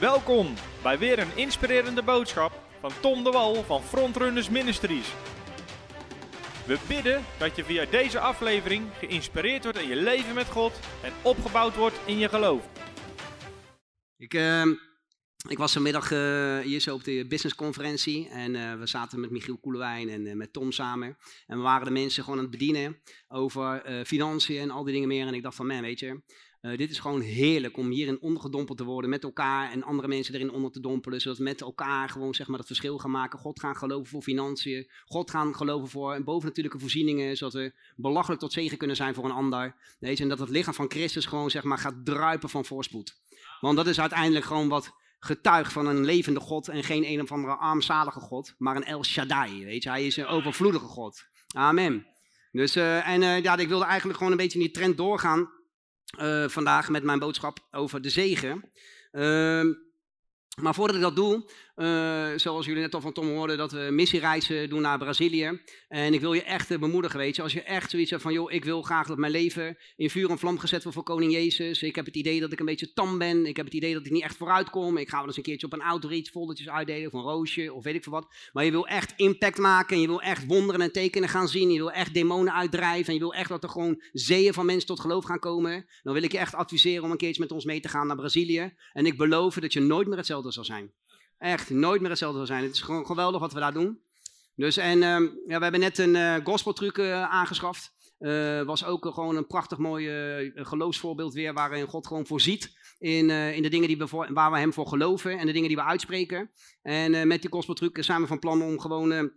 Welkom bij weer een inspirerende boodschap van Tom de Wal van Frontrunners Ministries. We bidden dat je via deze aflevering geïnspireerd wordt in je leven met God en opgebouwd wordt in je geloof. Ik, uh, ik was vanmiddag uh, hier zo op de businessconferentie en uh, we zaten met Michiel Koelewijn en uh, met Tom samen. En we waren de mensen gewoon aan het bedienen over financiën en al die dingen meer. En ik dacht van, man, weet je, uh, dit is gewoon heerlijk om hierin ondergedompeld te worden met elkaar en andere mensen erin onder te dompelen. Zodat we met elkaar gewoon zeg maar, het verschil gaan maken. God gaan geloven voor financiën. God gaan geloven voor bovennatuurlijke voorzieningen. Zodat we belachelijk tot zegen kunnen zijn voor een ander. Je, en dat het lichaam van Christus gewoon zeg maar, gaat druipen van voorspoed. Want dat is uiteindelijk gewoon wat getuigt van een levende God. En geen een of andere armzalige God. Maar een El Shaddai. Weet je, hij is een overvloedige God. Amen. Dus, uh, en uh, ja, ik wilde eigenlijk gewoon een beetje in die trend doorgaan. Uh, vandaag met mijn boodschap over de zegen. Uh, maar voordat ik dat doe, uh, zoals jullie net al van Tom hoorden, dat we missiereizen doen naar Brazilië. En ik wil je echt bemoedigen, weet je. Als je echt zoiets hebt van, joh, ik wil graag dat mijn leven in vuur en vlam gezet wordt voor koning Jezus. Ik heb het idee dat ik een beetje tam ben. Ik heb het idee dat ik niet echt vooruit kom. Ik ga wel eens een keertje op een outreach foldertjes uitdelen, of een roosje, of weet ik veel wat. Maar je wil echt impact maken en je wil echt wonderen en tekenen gaan zien. Je wil echt demonen uitdrijven en je wil echt dat er gewoon zeeën van mensen tot geloof gaan komen. Dan wil ik je echt adviseren om een keertje met ons mee te gaan naar Brazilië. En ik beloof dat je nooit meer hetzelfde zal zijn. Echt nooit meer hetzelfde zal zijn. Het is gewoon geweldig wat we daar doen. Dus en uh, ja, we hebben net een uh, gospeltruc uh, aangeschaft. Uh, was ook gewoon een prachtig mooi geloofsvoorbeeld weer, waarin God gewoon voorziet in, in de dingen die we voor, waar we hem voor geloven en de dingen die we uitspreken. En met die gospeltruc zijn we van plan om gewoon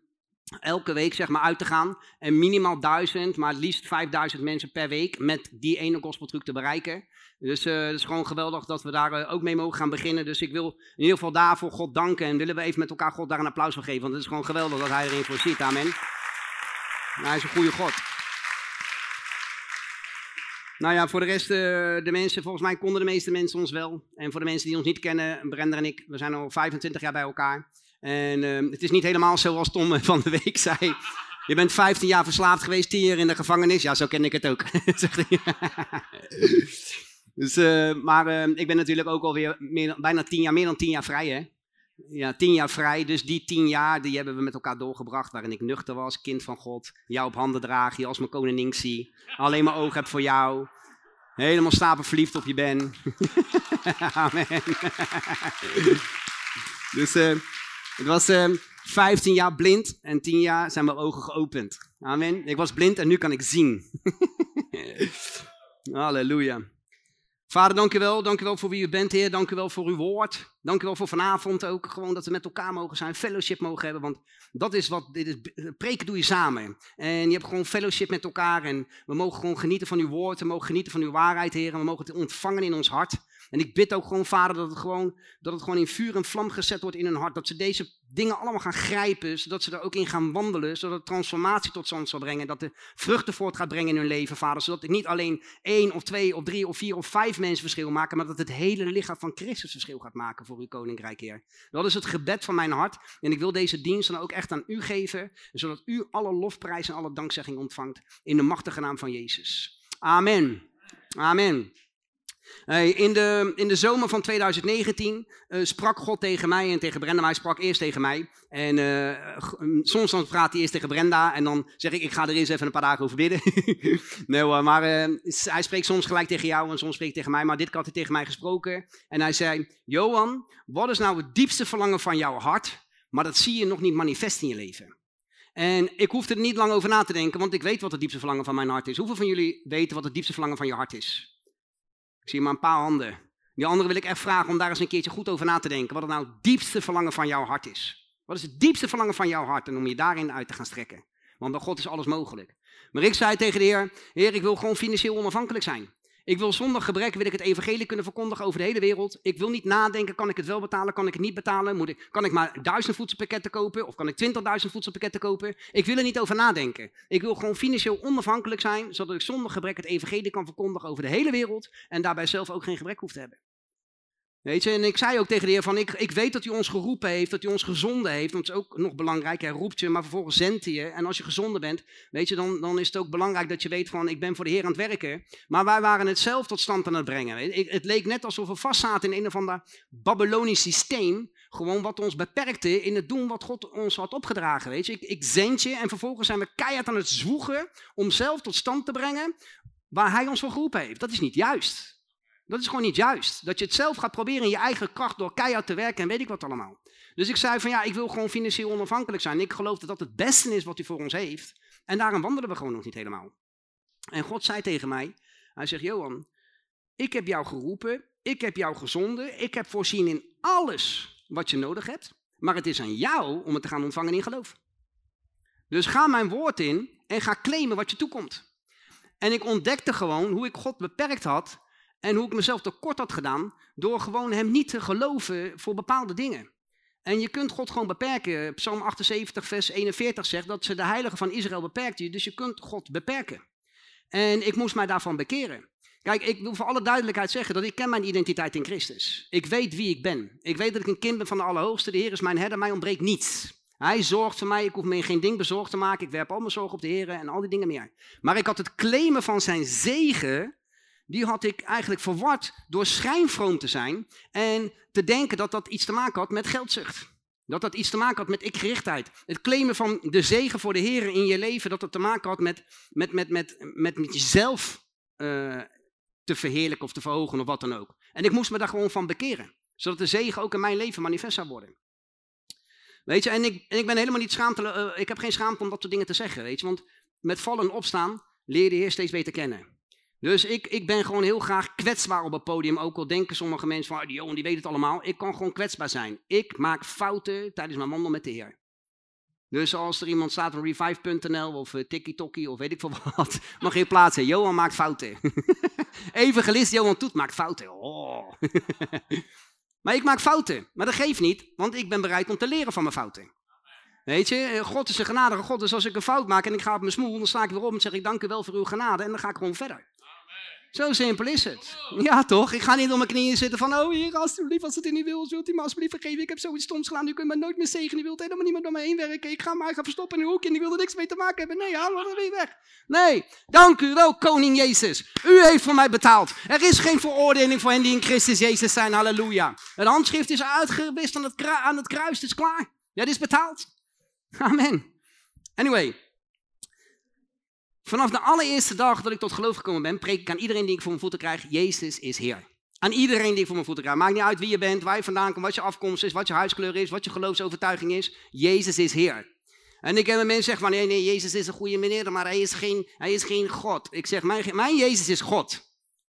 elke week zeg maar uit te gaan en minimaal duizend, maar liefst 5000 mensen per week met die ene gospeltruc te bereiken. Dus uh, het is gewoon geweldig dat we daar uh, ook mee mogen gaan beginnen. Dus ik wil in ieder geval daarvoor God danken en willen we even met elkaar God daar een applaus voor geven, want het is gewoon geweldig dat hij erin voorziet. Amen. Hij is een goede God. Nou ja, voor de rest, uh, de mensen, volgens mij konden de meeste mensen ons wel. En voor de mensen die ons niet kennen, Brenda en ik, we zijn al 25 jaar bij elkaar. En uh, het is niet helemaal zoals Tom van de week zei. Je bent 15 jaar verslaafd geweest, 10 jaar in de gevangenis. Ja, zo ken ik het ook. dus, uh, maar uh, ik ben natuurlijk ook alweer meer, bijna 10 jaar, meer dan 10 jaar vrij, hè? Ja, 10 jaar vrij. Dus die 10 jaar, die hebben we met elkaar doorgebracht. Waarin ik nuchter was, kind van God. Jou op handen draag, je als mijn koningin zie. Alleen maar oog heb voor jou. Helemaal stapel verliefd op je ben. Amen. dus... Uh, het was uh, 15 jaar blind en 10 jaar zijn mijn ogen geopend. Amen. Ik was blind en nu kan ik zien. Halleluja. Vader, dank u wel. Dank u wel voor wie u bent, Heer. Dank u wel voor uw woord. Dank u wel voor vanavond ook. Gewoon dat we met elkaar mogen zijn, fellowship mogen hebben. Want dat is wat, dit preken doe je samen. En je hebt gewoon fellowship met elkaar. En we mogen gewoon genieten van uw woord. We mogen genieten van uw waarheid, Heer. En we mogen het ontvangen in ons hart. En ik bid ook gewoon, Vader, dat het gewoon, dat het gewoon in vuur en vlam gezet wordt in hun hart. Dat ze deze dingen allemaal gaan grijpen, zodat ze er ook in gaan wandelen. Zodat het transformatie tot stand zal brengen. Dat de vruchten voort gaat brengen in hun leven, Vader. Zodat het niet alleen één of twee of drie of vier of vijf mensen verschil maken. Maar dat het hele lichaam van Christus verschil gaat maken voor uw koninkrijk, Heer. Dat is het gebed van mijn hart. En ik wil deze dienst dan ook echt aan u geven. Zodat u alle lofprijs en alle dankzegging ontvangt. In de machtige naam van Jezus. Amen. Amen. In, de, in de zomer van 2019 uh, sprak God tegen mij en tegen Brenda, maar hij sprak eerst tegen mij. En uh, soms dan praat hij eerst tegen Brenda en dan zeg ik, ik ga er eens even een paar dagen over bidden. nee hoor, maar uh, hij spreekt soms gelijk tegen jou en soms spreekt hij tegen mij, maar dit had hij tegen mij gesproken. En hij zei, Johan, wat is nou het diepste verlangen van jouw hart, maar dat zie je nog niet manifest in je leven? En ik hoefde er niet lang over na te denken, want ik weet wat het diepste verlangen van mijn hart is. Hoeveel van jullie weten wat het diepste verlangen van je hart is? Ik zie maar een paar handen. Die anderen wil ik echt vragen om daar eens een keertje goed over na te denken. Wat het nou het diepste verlangen van jouw hart is. Wat is het diepste verlangen van jouw hart en om je daarin uit te gaan strekken? Want bij God is alles mogelijk. Maar ik zei tegen de Heer, Heer, ik wil gewoon financieel onafhankelijk zijn. Ik wil zonder gebrek wil ik het evangelie kunnen verkondigen over de hele wereld. Ik wil niet nadenken, kan ik het wel betalen, kan ik het niet betalen? Moet ik, kan ik maar duizend voedselpakketten kopen of kan ik twintigduizend voedselpakketten kopen? Ik wil er niet over nadenken. Ik wil gewoon financieel onafhankelijk zijn, zodat ik zonder gebrek het evangelie kan verkondigen over de hele wereld en daarbij zelf ook geen gebrek hoef te hebben. Weet je, en ik zei ook tegen de Heer van, ik, ik weet dat u ons geroepen heeft, dat u ons gezonden heeft. Want dat is ook nog belangrijk, hij roept je, maar vervolgens zendt hij je. En als je gezonden bent, weet je, dan, dan is het ook belangrijk dat je weet van, ik ben voor de Heer aan het werken. Maar wij waren het zelf tot stand aan het brengen. Het leek net alsof we vastzaten in een of ander Babylonisch systeem. Gewoon wat ons beperkte in het doen wat God ons had opgedragen. Weet je, ik, ik zend je en vervolgens zijn we keihard aan het zwoegen om zelf tot stand te brengen waar hij ons voor geroepen heeft. Dat is niet juist. Dat is gewoon niet juist. Dat je het zelf gaat proberen in je eigen kracht door keihard te werken en weet ik wat allemaal. Dus ik zei van ja, ik wil gewoon financieel onafhankelijk zijn. Ik geloof dat dat het beste is wat hij voor ons heeft. En daarom wandelen we gewoon nog niet helemaal. En God zei tegen mij, hij zegt Johan, ik heb jou geroepen, ik heb jou gezonden, ik heb voorzien in alles wat je nodig hebt. Maar het is aan jou om het te gaan ontvangen in geloof. Dus ga mijn woord in en ga claimen wat je toekomt. En ik ontdekte gewoon hoe ik God beperkt had en hoe ik mezelf tekort had gedaan door gewoon hem niet te geloven voor bepaalde dingen. En je kunt God gewoon beperken. Psalm 78, vers 41 zegt dat ze de heilige van Israël beperkt. Dus je kunt God beperken. En ik moest mij daarvan bekeren. Kijk, ik wil voor alle duidelijkheid zeggen dat ik ken mijn identiteit in Christus. Ik weet wie ik ben. Ik weet dat ik een kind ben van de Allerhoogste. De Heer is mijn herder, mij ontbreekt niets. Hij zorgt voor mij, ik hoef me geen ding bezorgd te maken. Ik werp al mijn zorgen op de Heer en al die dingen meer. Maar ik had het claimen van zijn zegen, die had ik eigenlijk verward door schijnvroom te zijn en te denken dat dat iets te maken had met geldzucht. Dat dat iets te maken had met ikgerichtheid. Het claimen van de zegen voor de Heer in je leven, dat het te maken had met, met, met, met, met, met jezelf uh, te verheerlijken of te verhogen of wat dan ook. En ik moest me daar gewoon van bekeren. Zodat de zegen ook in mijn leven manifest zou worden. Weet je, en ik, en ik ben helemaal niet schaamte, uh, ik heb geen schaamte om dat soort dingen te zeggen, weet je. Want met vallen en opstaan leer je de Heer steeds beter kennen. Dus ik, ik ben gewoon heel graag kwetsbaar op het podium. Ook al denken sommige mensen van, oh, die die weet het allemaal. Ik kan gewoon kwetsbaar zijn. Ik maak fouten tijdens mijn wandel met de Heer. Dus als er iemand staat op revive.nl of uh, of weet ik veel wat, mag je plaatsen. Johan maakt fouten. Evangelist Johan Toet maakt fouten. Oh. maar ik maak fouten. Maar dat geeft niet, want ik ben bereid om te leren van mijn fouten. Weet je, eh, God is een genadige God. Dus als ik een fout maak en ik ga op mijn smoel, dan sta ik weer op en zeg ik dank u wel voor uw genade. En dan ga ik gewoon verder. Zo simpel is het. Ja, toch? Ik ga niet op mijn knieën zitten van, oh hier, alsjeblieft, als het in niet wil, zult u me alsjeblieft vergeven. Ik heb zoiets stoms gedaan, u kunt me nooit meer zegenen. U wilt helemaal niet meer door me heen werken. Ik ga mij gaan verstoppen in een hoekje en ik wil er niks mee te maken hebben. Nee, haal me weer weg. Nee, dank u wel, koning Jezus. U heeft voor mij betaald. Er is geen veroordeling voor hen die in Christus Jezus zijn. Halleluja. Het handschrift is uitgewist aan het, aan het kruis. Het is klaar. Ja, het is betaald. Amen. Anyway, Vanaf de allereerste dag dat ik tot geloof gekomen ben, preek ik aan iedereen die ik voor mijn voeten krijg, Jezus is Heer. Aan iedereen die ik voor mijn voeten krijg. Maakt niet uit wie je bent, waar je vandaan komt, wat je afkomst is, wat je huiskleur is, wat je geloofsovertuiging is. Jezus is Heer. En ik heb mensen zeggen van, nee, nee, Jezus is een goede meneer, maar hij is geen, hij is geen God. Ik zeg, mijn, mijn Jezus is God.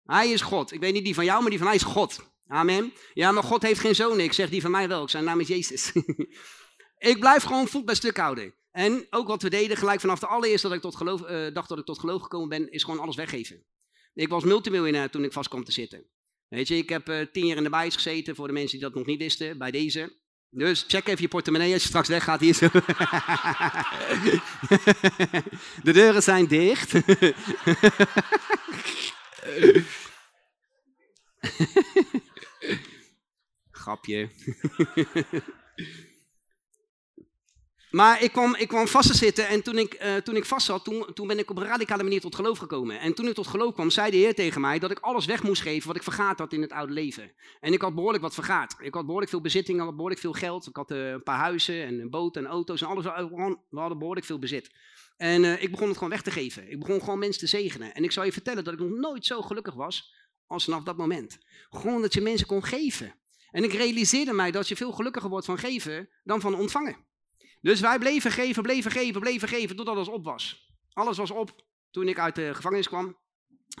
Hij is God. Ik weet niet die van jou, maar die van mij is God. Amen. Ja, maar God heeft geen zoon. Ik zeg, die van mij wel. Zijn naam is Jezus. ik blijf gewoon voet bij stuk houden. En ook wat we deden, gelijk vanaf de allereerste dat ik tot geloof, uh, dag dat ik tot geloof gekomen ben, is gewoon alles weggeven. Ik was multimiljonair toen ik vast kwam te zitten. Weet je, ik heb uh, tien jaar in de bijs gezeten, voor de mensen die dat nog niet wisten, bij deze. Dus check even je portemonnee als je straks weggaat hier zo. de deuren zijn dicht. Grapje. Maar ik kwam, ik kwam vast te zitten en toen ik, uh, toen ik vast zat, toen, toen ben ik op een radicale manier tot geloof gekomen. En toen ik tot geloof kwam, zei de Heer tegen mij dat ik alles weg moest geven wat ik vergaat had in het oude leven. En ik had behoorlijk wat vergaat. Ik had behoorlijk veel bezittingen, ik had behoorlijk veel geld. Ik had uh, een paar huizen en een boot en auto's en alles. We hadden behoorlijk veel bezit. En uh, ik begon het gewoon weg te geven. Ik begon gewoon mensen te zegenen. En ik zal je vertellen dat ik nog nooit zo gelukkig was als vanaf dat moment. Gewoon dat je mensen kon geven. En ik realiseerde mij dat je veel gelukkiger wordt van geven dan van ontvangen. Dus wij bleven geven, bleven geven, bleven geven, totdat alles op was. Alles was op toen ik uit de gevangenis kwam.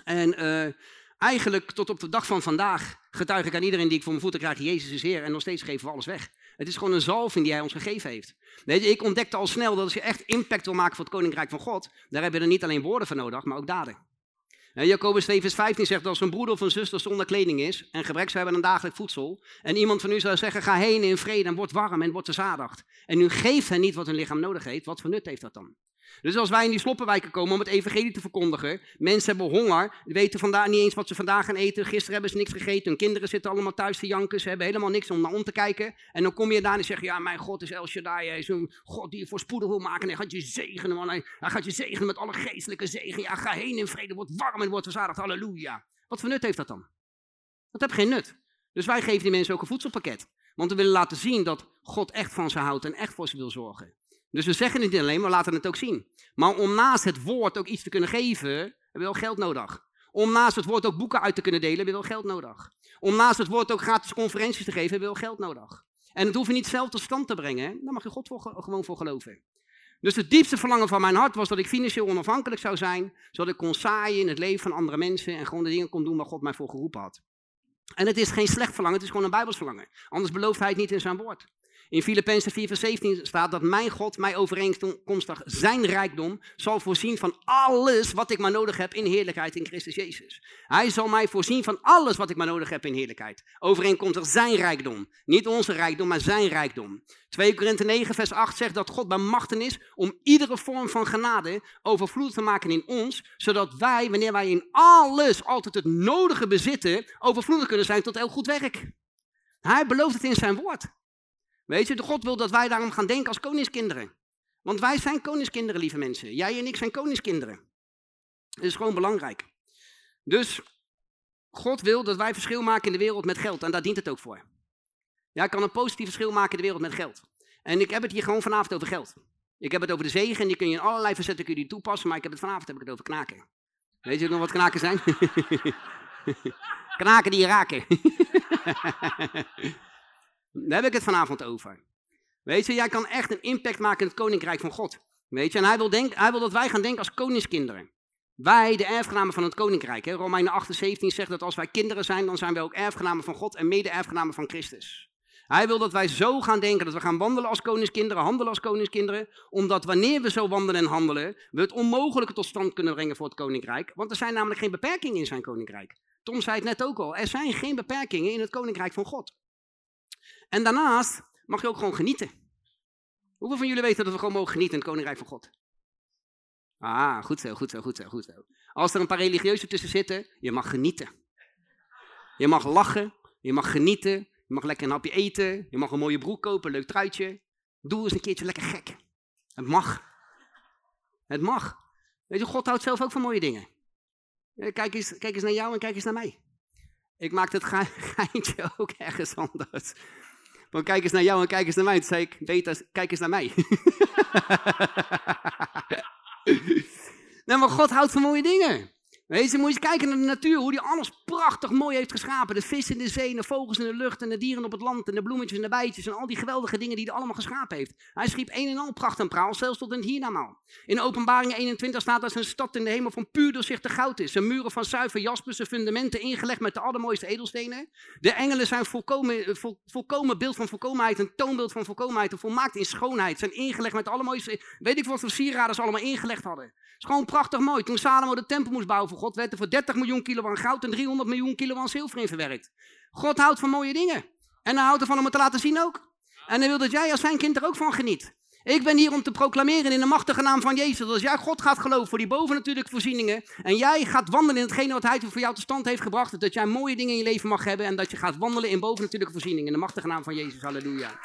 En uh, eigenlijk tot op de dag van vandaag getuig ik aan iedereen die ik voor mijn voeten krijg, Jezus is Heer. En nog steeds geven we alles weg. Het is gewoon een zalving die hij ons gegeven heeft. Weet je, ik ontdekte al snel dat als je echt impact wil maken voor het Koninkrijk van God, daar hebben we er niet alleen woorden voor nodig, maar ook daden. En Jacobus 2 vers 15 zegt, als een broeder of een zuster zonder kleding is en gebrek zou hebben aan dagelijks voedsel, en iemand van u zou zeggen, ga heen in vrede en word warm en word verzadigd. En u geeft hen niet wat hun lichaam nodig heeft, wat voor nut heeft dat dan? Dus als wij in die sloppenwijken komen om het evangelie te verkondigen, mensen hebben honger, weten vandaag niet eens wat ze vandaag gaan eten, gisteren hebben ze niks gegeten, hun kinderen zitten allemaal thuis te janken, ze hebben helemaal niks om naar om te kijken. En dan kom je daar en zeg je, ja mijn God is El Shaddai, hij is een God die je voorspoedig wil maken en hij gaat je zegenen, man. Hij, gaat je zegenen met alle geestelijke zegen. Ja, ga heen in vrede, word warm en word verzadigd, halleluja. Wat voor nut heeft dat dan? Dat heeft geen nut. Dus wij geven die mensen ook een voedselpakket. Want we willen laten zien dat God echt van ze houdt en echt voor ze wil zorgen. Dus we zeggen het niet alleen, maar we laten het ook zien. Maar om naast het woord ook iets te kunnen geven, hebben we wel geld nodig. Om naast het woord ook boeken uit te kunnen delen, hebben we wel geld nodig. Om naast het woord ook gratis conferenties te geven, hebben we wel geld nodig. En het hoef je niet zelf tot stand te brengen, daar mag je God gewoon voor geloven. Dus het diepste verlangen van mijn hart was dat ik financieel onafhankelijk zou zijn, zodat ik kon zaaien in het leven van andere mensen en gewoon de dingen kon doen waar God mij voor geroepen had. En het is geen slecht verlangen, het is gewoon een Bijbels verlangen. Anders belooft hij het niet in zijn woord. In Filippenzen 4 vers 17 staat dat mijn God mij overeenkomstig zijn rijkdom zal voorzien van alles wat ik maar nodig heb in heerlijkheid in Christus Jezus. Hij zal mij voorzien van alles wat ik maar nodig heb in heerlijkheid. Overeenkomstig zijn rijkdom. Niet onze rijkdom, maar zijn rijkdom. 2 Korinthe 9 vers 8 zegt dat God bij machten is om iedere vorm van genade overvloed te maken in ons, zodat wij, wanneer wij in alles altijd het nodige bezitten, overvloedig kunnen zijn tot elk goed werk. Hij belooft het in zijn woord. Weet je, God wil dat wij daarom gaan denken als koningskinderen. Want wij zijn koningskinderen, lieve mensen. Jij en ik zijn koningskinderen. Dat is gewoon belangrijk. Dus God wil dat wij verschil maken in de wereld met geld. En daar dient het ook voor. Ja, ik kan een positief verschil maken in de wereld met geld. En ik heb het hier gewoon vanavond over geld. Ik heb het over de zegen en die kun je in allerlei verzetten kun je toepassen. Maar ik heb het vanavond heb ik het over knaken. Weet je nog wat knaken zijn? knaken die je raken. Daar heb ik het vanavond over. Weet je, jij kan echt een impact maken in het koninkrijk van God. Weet je, en hij wil, denk, hij wil dat wij gaan denken als koningskinderen. Wij, de erfgenamen van het koninkrijk. Hè? Romeinen 8, 17 zegt dat als wij kinderen zijn, dan zijn wij ook erfgenamen van God en mede-erfgenamen van Christus. Hij wil dat wij zo gaan denken, dat we gaan wandelen als koningskinderen, handelen als koningskinderen, omdat wanneer we zo wandelen en handelen, we het onmogelijke tot stand kunnen brengen voor het koninkrijk. Want er zijn namelijk geen beperkingen in zijn koninkrijk. Tom zei het net ook al, er zijn geen beperkingen in het koninkrijk van God. En daarnaast mag je ook gewoon genieten. Hoeveel van jullie weten dat we gewoon mogen genieten in het Koninkrijk van God? Ah, goed zo, goed zo, goed zo, goed zo. Als er een paar religieuzen tussen zitten, je mag genieten. Je mag lachen, je mag genieten, je mag lekker een hapje eten, je mag een mooie broek kopen, een leuk truitje. Doe eens een keertje lekker gek. Het mag. Het mag. Weet je, God houdt zelf ook van mooie dingen. Kijk eens, kijk eens naar jou en kijk eens naar mij. Ik maakte het geintje ook ergens anders. Maar kijk eens naar jou en kijk eens naar mij. Toen zei ik, Beta, kijk eens naar mij. nee, maar God houdt van mooie dingen. Weet je, moet je kijken naar de natuur, hoe die alles prachtig mooi heeft geschapen. De vis in de zee, de vogels in de lucht en de dieren op het land en de bloemetjes en de bijtjes en al die geweldige dingen die hij allemaal geschapen heeft. Hij schiep een en al pracht en praal, zelfs tot in het hiernamaal. In openbaring 21 staat dat zijn stad in de hemel van puur doorzichtig goud is. Zijn muren van zuiver jasper, zijn fundamenten ingelegd met de allermooiste edelstenen. De engelen zijn volkomen, eh, volkomen beeld van volkomenheid, een toonbeeld van volkomenheid, een volmaakt in schoonheid. Zijn ingelegd met de allermooiste, weet ik wat voor sieraden ze allemaal ingelegd hadden. Het is gewoon prachtig mooi. Toen Salomo de tempel moest bouwen God werd er voor 30 miljoen kilo aan goud en 300 miljoen kilo aan zilver in verwerkt. God houdt van mooie dingen. En hij houdt ervan om het te laten zien ook. En hij wil dat jij als zijn kind er ook van geniet. Ik ben hier om te proclameren in de machtige naam van Jezus. Dat als jij God gaat geloven voor die bovennatuurlijke voorzieningen. En jij gaat wandelen in hetgene wat hij voor jou tot stand heeft gebracht. Dat jij mooie dingen in je leven mag hebben. En dat je gaat wandelen in bovennatuurlijke voorzieningen. In de machtige naam van Jezus. Halleluja.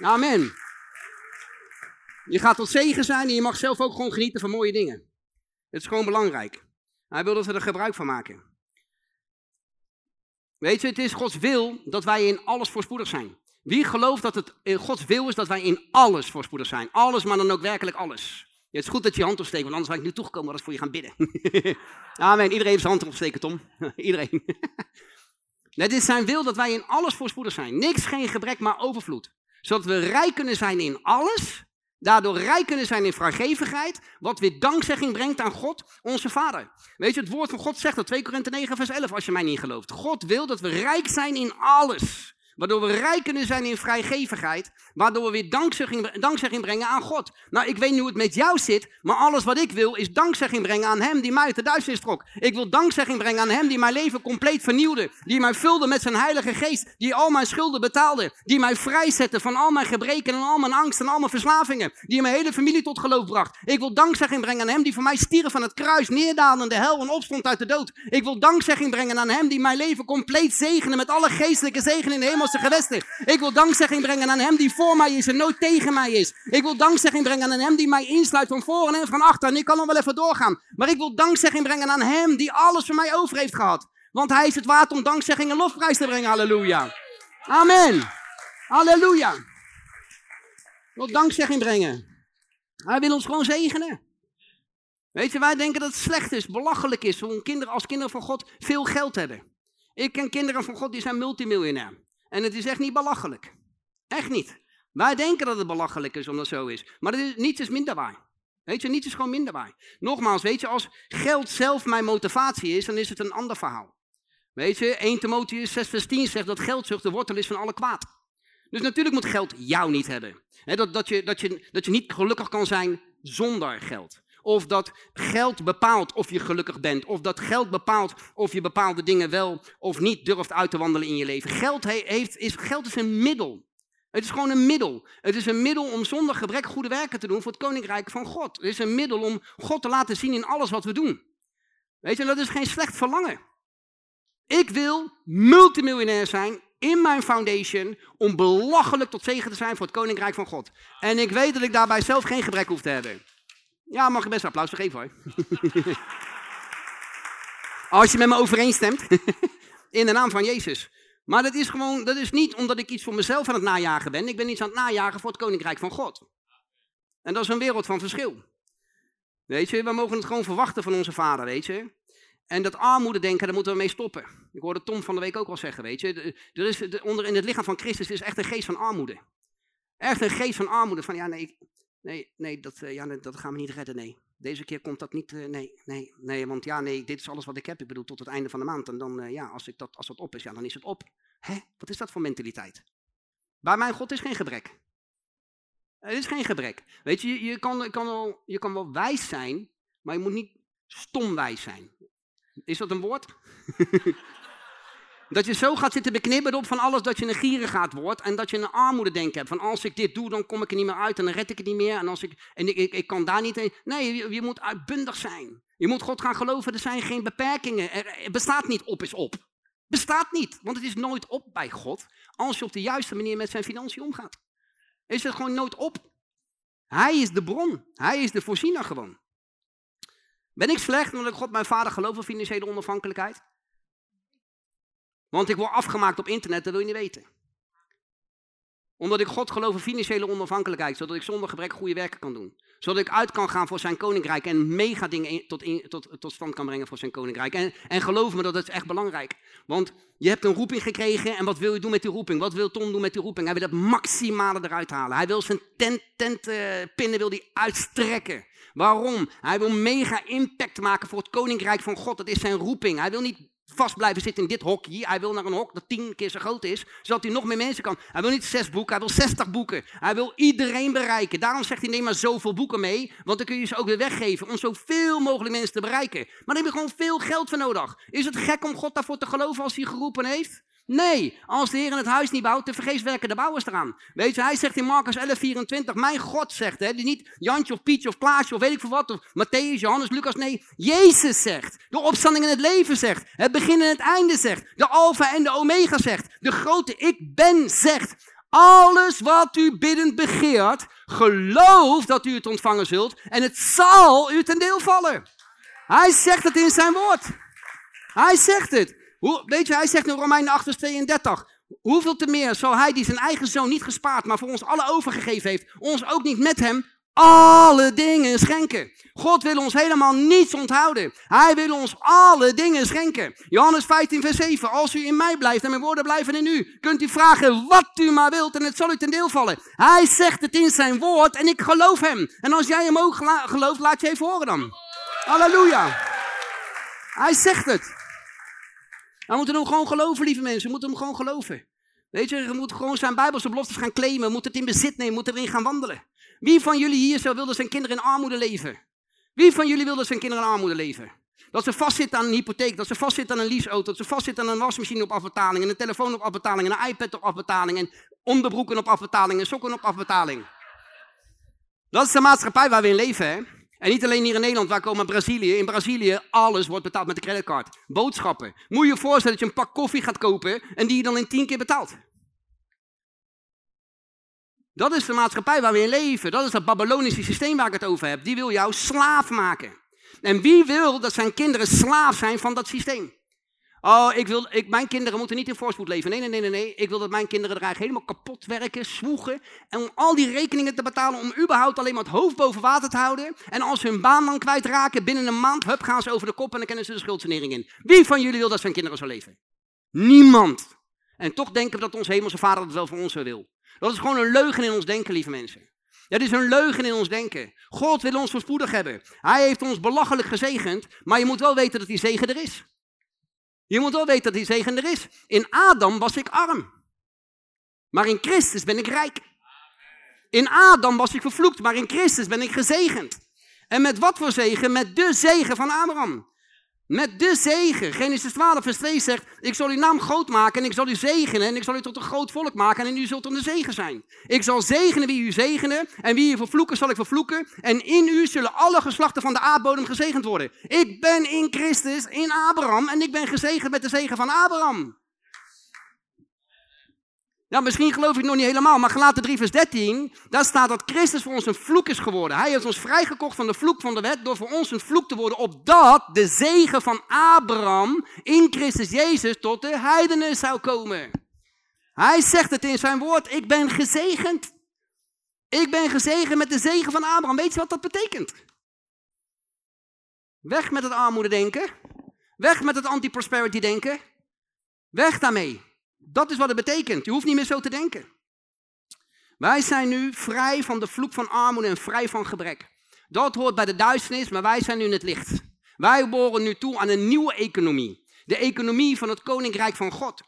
Amen. Je gaat tot zegen zijn en je mag zelf ook gewoon genieten van mooie dingen. Het is gewoon belangrijk. Hij wil dat we er gebruik van maken. Weet je, het is Gods wil dat wij in alles voorspoedig zijn. Wie gelooft dat het Gods wil is dat wij in alles voorspoedig zijn? Alles, maar dan ook werkelijk alles. Het is goed dat je je hand opsteekt, want anders was ik nu toegekomen ik voor je gaan bidden. Amen. Iedereen heeft zijn hand opsteken, Tom. Iedereen. Het is zijn wil dat wij in alles voorspoedig zijn. Niks, geen gebrek, maar overvloed. Zodat we rijk kunnen zijn in alles Daardoor rijk kunnen zijn in vrijgevigheid, wat weer dankzegging brengt aan God, onze Vader. Weet je, het woord van God zegt dat, 2 Korinthe 9 vers 11, als je mij niet gelooft. God wil dat we rijk zijn in alles. Waardoor we rijk kunnen zijn in vrijgevigheid. Waardoor we weer dankzegging, dankzegging brengen aan God. Nou, ik weet niet hoe het met jou zit. Maar alles wat ik wil is dankzegging brengen aan Hem die mij uit de duisternis trok. Ik wil dankzegging brengen aan Hem die mijn leven compleet vernieuwde. Die mij vulde met zijn Heilige Geest. Die al mijn schulden betaalde. Die mij vrijzette van al mijn gebreken en al mijn angst en al mijn verslavingen. Die mijn hele familie tot geloof bracht. Ik wil dankzegging brengen aan Hem die voor mij stierf van het kruis. Neerdaalde de hel en opstond uit de dood. Ik wil dankzegging brengen aan Hem die mijn leven compleet zegende met alle geestelijke zegen in de hemelse gewesten. Ik wil dankzegging brengen aan Hem die voor mij is en nooit tegen mij is. Ik wil dankzegging brengen aan Hem die mij insluit van voren en van achter. En ik kan nog wel even doorgaan. Maar ik wil dankzegging brengen aan Hem die alles voor mij over heeft gehad. Want Hij is het waard om dankzegging en lofprijs te brengen. Halleluja. Amen. Halleluja. Ik wil dankzegging brengen. Hij wil ons gewoon zegenen. Weet je, wij denken dat het slecht is, belachelijk is, om kinderen als kinderen van God veel geld hebben. Ik ken kinderen van God die zijn multimiljonair. En het is echt niet belachelijk. Echt niet. Wij denken dat het belachelijk is omdat het zo is. Maar is, niets is minder waar. Weet je, niets is gewoon minder waar. Nogmaals, weet je, als geld zelf mijn motivatie is, dan is het een ander verhaal. Weet je, 1 Timotheus 6 vers 10 zegt dat geldzucht de wortel is van alle kwaad. Dus natuurlijk moet geld jou niet hebben. dat, dat, je, dat, je, dat je niet gelukkig kan zijn zonder geld. Of dat geld bepaalt of je gelukkig bent. Of dat geld bepaalt of je bepaalde dingen wel of niet durft uit te wandelen in je leven. Geld, heeft, is, geld is een middel. Het is gewoon een middel. Het is een middel om zonder gebrek goede werken te doen voor het koninkrijk van God. Het is een middel om God te laten zien in alles wat we doen. Weet je, dat is geen slecht verlangen. Ik wil multimiljonair zijn in mijn foundation om belachelijk tot zegen te zijn voor het koninkrijk van God. En ik weet dat ik daarbij zelf geen gebrek hoef te hebben. Ja, mag ik best een applaus voor geven hoor. Als je met me overeenstemt. In de naam van Jezus. Maar dat is gewoon, dat is niet omdat ik iets voor mezelf aan het najagen ben. Ik ben iets aan het najagen voor het koninkrijk van God. En dat is een wereld van verschil. Weet je, we mogen het gewoon verwachten van onze vader, weet je. En dat armoede denken, daar moeten we mee stoppen. Ik hoorde Tom van de week ook al zeggen, weet je. Er is, onder in het lichaam van Christus is echt een geest van armoede. Echt een geest van armoede. Van ja, nee, nee, nee, dat, uh, ja, dat gaan we niet redden, nee. Deze keer komt dat niet, uh, nee, nee, nee, want ja, nee, dit is alles wat ik heb. Ik bedoel, tot het einde van de maand. En dan, uh, ja, als, ik dat, als dat op is, ja, dan is het op. Hè? Wat is dat voor mentaliteit? Bij mijn God is geen gebrek. Het is geen gebrek. Weet je, je, kan, kan wel, je kan wel wijs zijn, maar je moet niet stomwijs zijn. Is dat een woord? Dat je zo gaat zitten beknibberen op van alles dat je een gierigaat wordt. En dat je een armoede denken hebt. Van als ik dit doe, dan kom ik er niet meer uit en dan red ik het niet meer. En, als ik, en ik, ik, kan daar niet heen. Nee, je, je, moet uitbundig zijn. Je moet God gaan geloven, er zijn geen beperkingen. Er, bestaat niet op is op. Bestaat niet, want het is nooit op bij God. Als je op de juiste manier met zijn financiën omgaat. Is het gewoon nooit op. Hij is de bron. Hij is de voorziener gewoon. Ben ik slecht omdat ik God mijn vader geloof in financiële onafhankelijkheid? Want ik word afgemaakt op internet, dat wil je niet weten. Omdat ik God geloof in financiële onafhankelijkheid, zodat ik zonder gebrek goede werken kan doen. Zodat ik uit kan gaan voor zijn koninkrijk en mega dingen tot, tot, tot stand kan brengen voor zijn koninkrijk. En, en geloof me, dat is echt belangrijk. Want je hebt een roeping gekregen en wat wil je doen met die roeping? Wat wil Tom doen met die roeping? Hij wil het maximale eruit halen. Hij wil zijn tent, tentpinnen uh, wil die uitstrekken. Waarom? Hij wil mega impact maken voor het koninkrijk van God. Dat is zijn roeping. Hij wil niet vast blijven zitten in dit hokje. Hij wil naar een hok dat tien keer zo groot is, zodat hij nog meer mensen kan. Hij wil niet zes boeken, hij wil zestig boeken. Hij wil iedereen bereiken. Daarom zegt hij, neem maar zoveel boeken mee, want dan kun je ze ook weer weggeven om zoveel mogelijk mensen te bereiken. Maar dan heb je gewoon veel geld voor nodig. Is het gek om God daarvoor te geloven als hij geroepen heeft? Nee, als de Heer het huis niet bouwt, te vergeefs werken de bouwers eraan. Weet je, hij zegt in Marcus 11, 24, mijn God zegt, hè, niet Jantje of Pietje of Klaasje of weet ik veel wat, of Matthäus, Johannes, Lucas, nee, Jezus zegt, de opstanding in het leven zegt, het begin en het einde zegt, de alfa en de omega zegt, de grote ik ben zegt, alles wat u biddend begeert, geloof dat u het ontvangen zult en het zal u ten deel vallen. Hij zegt het in zijn woord. Hij zegt het. Weet je, hij zegt in Romeinen 8 vers 32. Hoeveel te meer zal hij die zijn eigen zoon niet gespaard, maar voor ons alle overgegeven heeft, ons ook niet met hem alle dingen schenken. God wil ons helemaal niets onthouden. Hij wil ons alle dingen schenken. Johannes 15 vers 7. Als u in mij blijft en mijn woorden blijven in u, kunt u vragen wat u maar wilt en het zal u ten deel vallen. Hij zegt het in zijn woord en ik geloof hem. En als jij hem ook gelooft, laat je even horen dan. Halleluja. Hij zegt het. We moeten hem gewoon geloven, lieve mensen. We moeten hem gewoon geloven. Weet je, je moet gewoon zijn bijbelse beloftes gaan claimen, moet het in bezit nemen, moet erin gaan wandelen. Wie van jullie hier zo wil dat zijn kinderen in armoede leven? Wie van jullie wil dat zijn kinderen in armoede leven? Dat ze vastzitten aan een hypotheek, dat ze vastzitten aan een leaseauto, dat ze vastzitten aan een wasmachine op afbetaling, een telefoon op afbetaling, een iPad op afbetaling, en onderbroeken op afbetaling, en sokken op afbetaling. Dat is de maatschappij waar we in leven, hè? En niet alleen hier in Nederland, waar komen Brazilië. In Brazilië, alles wordt betaald met de creditcard. Boodschappen. Moet je je voorstellen dat je een pak koffie gaat kopen en die je dan in tien keer betaalt. Dat is de maatschappij waar we in leven. Dat is dat Babylonische systeem waar ik het over heb. Die wil jou slaaf maken. En wie wil dat zijn kinderen slaaf zijn van dat systeem? Oh, ik wil, ik, mijn kinderen moeten niet in voorspoed leven. Nee, nee, nee, nee. Ik wil dat mijn kinderen er eigenlijk helemaal kapot werken, zwoegen. En om al die rekeningen te betalen, om überhaupt alleen maar het hoofd boven water te houden. En als ze hun baan dan kwijtraken, binnen een maand, hup, gaan ze over de kop en dan kennen ze de schuldsanering in. Wie van jullie wil dat zijn kinderen zo leven? Niemand. En toch denken we dat onze hemelse vader het wel voor ons wil. Dat is gewoon een leugen in ons denken, lieve mensen. Dat is een leugen in ons denken. God wil ons voorspoedig hebben. Hij heeft ons belachelijk gezegend, maar je moet wel weten dat die zegen er is. Je moet wel weten dat die zegen er is. In Adam was ik arm. Maar in Christus ben ik rijk. In Adam was ik vervloekt, maar in Christus ben ik gezegend. En met wat voor zegen? Met de zegen van Abraham. Met de zegen. Genesis 12 vers 2 zegt, ik zal uw naam groot maken en ik zal u zegenen en ik zal u tot een groot volk maken en u zult een zegen zijn. Ik zal zegenen wie u zegenen en wie u vervloeken zal ik vervloeken en in u zullen alle geslachten van de aardbodem gezegend worden. Ik ben in Christus, in Abraham en ik ben gezegend met de zegen van Abraham. Ja, misschien geloof ik nog niet helemaal, maar gelaten 3 vers 13, daar staat dat Christus voor ons een vloek is geworden. Hij heeft ons vrijgekocht van de vloek van de wet door voor ons een vloek te worden, opdat de zegen van Abraham in Christus Jezus tot de heidenen zou komen. Hij zegt het in zijn woord, ik ben gezegend. Ik ben gezegend met de zegen van Abraham. Weet je wat dat betekent? Weg met het armoede denken. Weg met het anti-prosperity denken. Weg daarmee. Dat is wat het betekent. Je hoeft niet meer zo te denken. Wij zijn nu vrij van de vloek van armoede en vrij van gebrek. Dat hoort bij de duisternis, maar wij zijn nu in het licht. Wij behoren nu toe aan een nieuwe economie. De economie van het koninkrijk van God.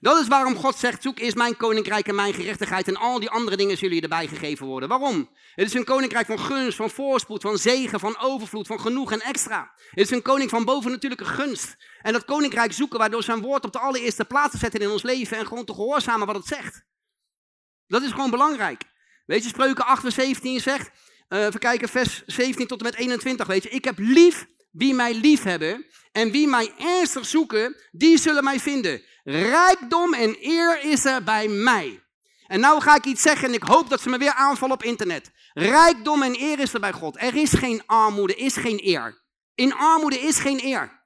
Dat is waarom God zegt, zoek eerst mijn koninkrijk en mijn gerechtigheid en al die andere dingen zullen je erbij gegeven worden. Waarom? Het is een koninkrijk van gunst, van voorspoed, van zegen, van overvloed, van genoeg en extra. Het is een koning van bovennatuurlijke gunst. En dat koninkrijk zoeken wij door zijn woord op de allereerste plaats te zetten in ons leven en gewoon te gehoorzamen wat het zegt. Dat is gewoon belangrijk. Weet je, Spreuken 8 vers 17 zegt, uh, even kijken, vers 17 tot en met 21, weet je, ik heb lief wie mij lief hebben en wie mij ernstig zoeken, die zullen mij vinden. Rijkdom en eer is er bij mij. En nou ga ik iets zeggen en ik hoop dat ze me weer aanvallen op internet. Rijkdom en eer is er bij God. Er is geen armoede, is geen eer. In armoede is geen eer.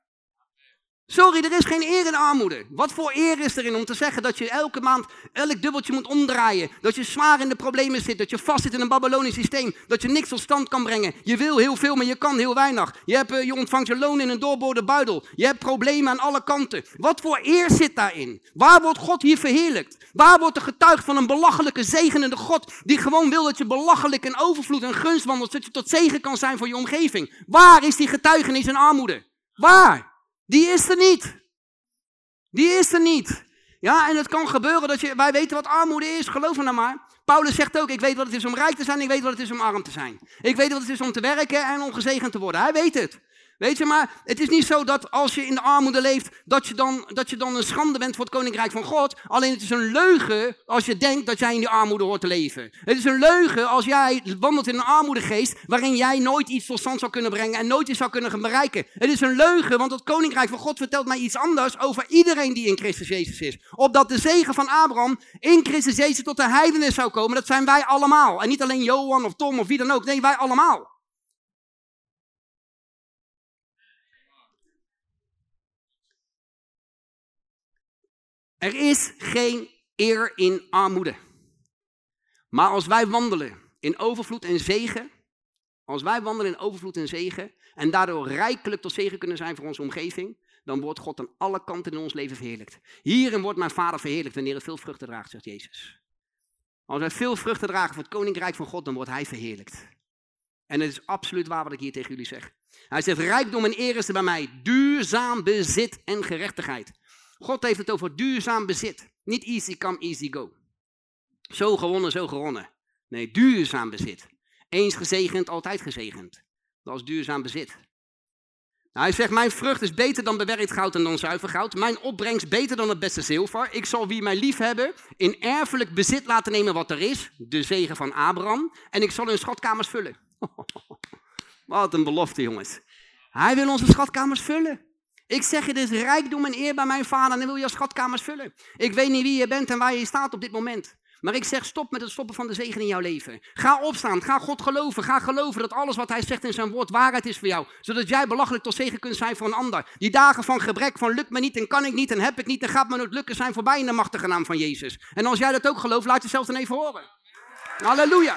Sorry, er is geen eer in armoede. Wat voor eer is erin om te zeggen dat je elke maand elk dubbeltje moet omdraaien? Dat je zwaar in de problemen zit, dat je vast zit in een Babylonisch systeem, dat je niks tot stand kan brengen. Je wil heel veel, maar je kan heel weinig. Je, hebt, eh, je ontvangt je loon in een doorboorde buidel. Je hebt problemen aan alle kanten. Wat voor eer zit daarin? Waar wordt God hier verheerlijkt? Waar wordt er getuigd van een belachelijke zegenende God die gewoon wil dat je belachelijk en overvloed en gunst wandelt, zodat je tot zegen kan zijn voor je omgeving? Waar is die getuigenis in armoede? Waar? Die is er niet. Die is er niet. Ja, en het kan gebeuren dat je, wij weten wat armoede is, geloof me nou maar. Paulus zegt ook, ik weet wat het is om rijk te zijn, ik weet wat het is om arm te zijn. Ik weet wat het is om te werken en om gezegend te worden. Hij weet het. Weet je, maar het is niet zo dat als je in de armoede leeft, dat je, dan, dat je dan een schande bent voor het koninkrijk van God. Alleen het is een leugen als je denkt dat jij in die armoede hoort te leven. Het is een leugen als jij wandelt in een armoedegeest, waarin jij nooit iets tot stand zou kunnen brengen en nooit iets zou kunnen bereiken. Het is een leugen, want het koninkrijk van God vertelt mij iets anders over iedereen die in Christus Jezus is. Opdat de zegen van Abraham in Christus Jezus tot de heidenen zou komen, dat zijn wij allemaal. En niet alleen Johan of Tom of wie dan ook, nee, wij allemaal. Er is geen eer in armoede. Maar als wij wandelen in overvloed en zegen, als wij wandelen in overvloed en zegen en daardoor rijkelijk tot zegen kunnen zijn voor onze omgeving, dan wordt God aan alle kanten in ons leven verheerlijkt. Hierin wordt mijn vader verheerlijkt wanneer het veel vruchten draagt, zegt Jezus. Als wij veel vruchten dragen voor het koninkrijk van God, dan wordt hij verheerlijkt. En het is absoluut waar wat ik hier tegen jullie zeg. Hij zegt, rijkdom en eer is er bij mij, duurzaam bezit en gerechtigheid. God heeft het over duurzaam bezit. Niet easy come, easy go. Zo gewonnen, zo gewonnen. Nee, duurzaam bezit. Eens gezegend, altijd gezegend. Dat is duurzaam bezit. Nou, hij zegt, mijn vrucht is beter dan bewerkt goud en dan zuiver goud. Mijn opbrengst beter dan het beste zilver. Ik zal wie mij lief hebben in erfelijk bezit laten nemen wat er is. De zegen van Abraham. En ik zal hun schatkamers vullen. Wat een belofte, jongens. Hij wil onze schatkamers vullen. Ik zeg je, dit is rijkdom en eer bij mijn vader en wil je schatkamers vullen. Ik weet niet wie je bent en waar je staat op dit moment. Maar ik zeg stop met het stoppen van de zegen in jouw leven. Ga opstaan, ga God geloven. Ga geloven dat alles wat hij zegt in zijn woord waarheid is voor jou. Zodat jij belachelijk tot zegen kunt zijn voor een ander. Die dagen van gebrek, van lukt me niet en kan ik niet en heb ik niet en gaat me nooit lukken zijn voorbij in de machtige naam van Jezus. En als jij dat ook gelooft, laat jezelf dan even horen. Halleluja.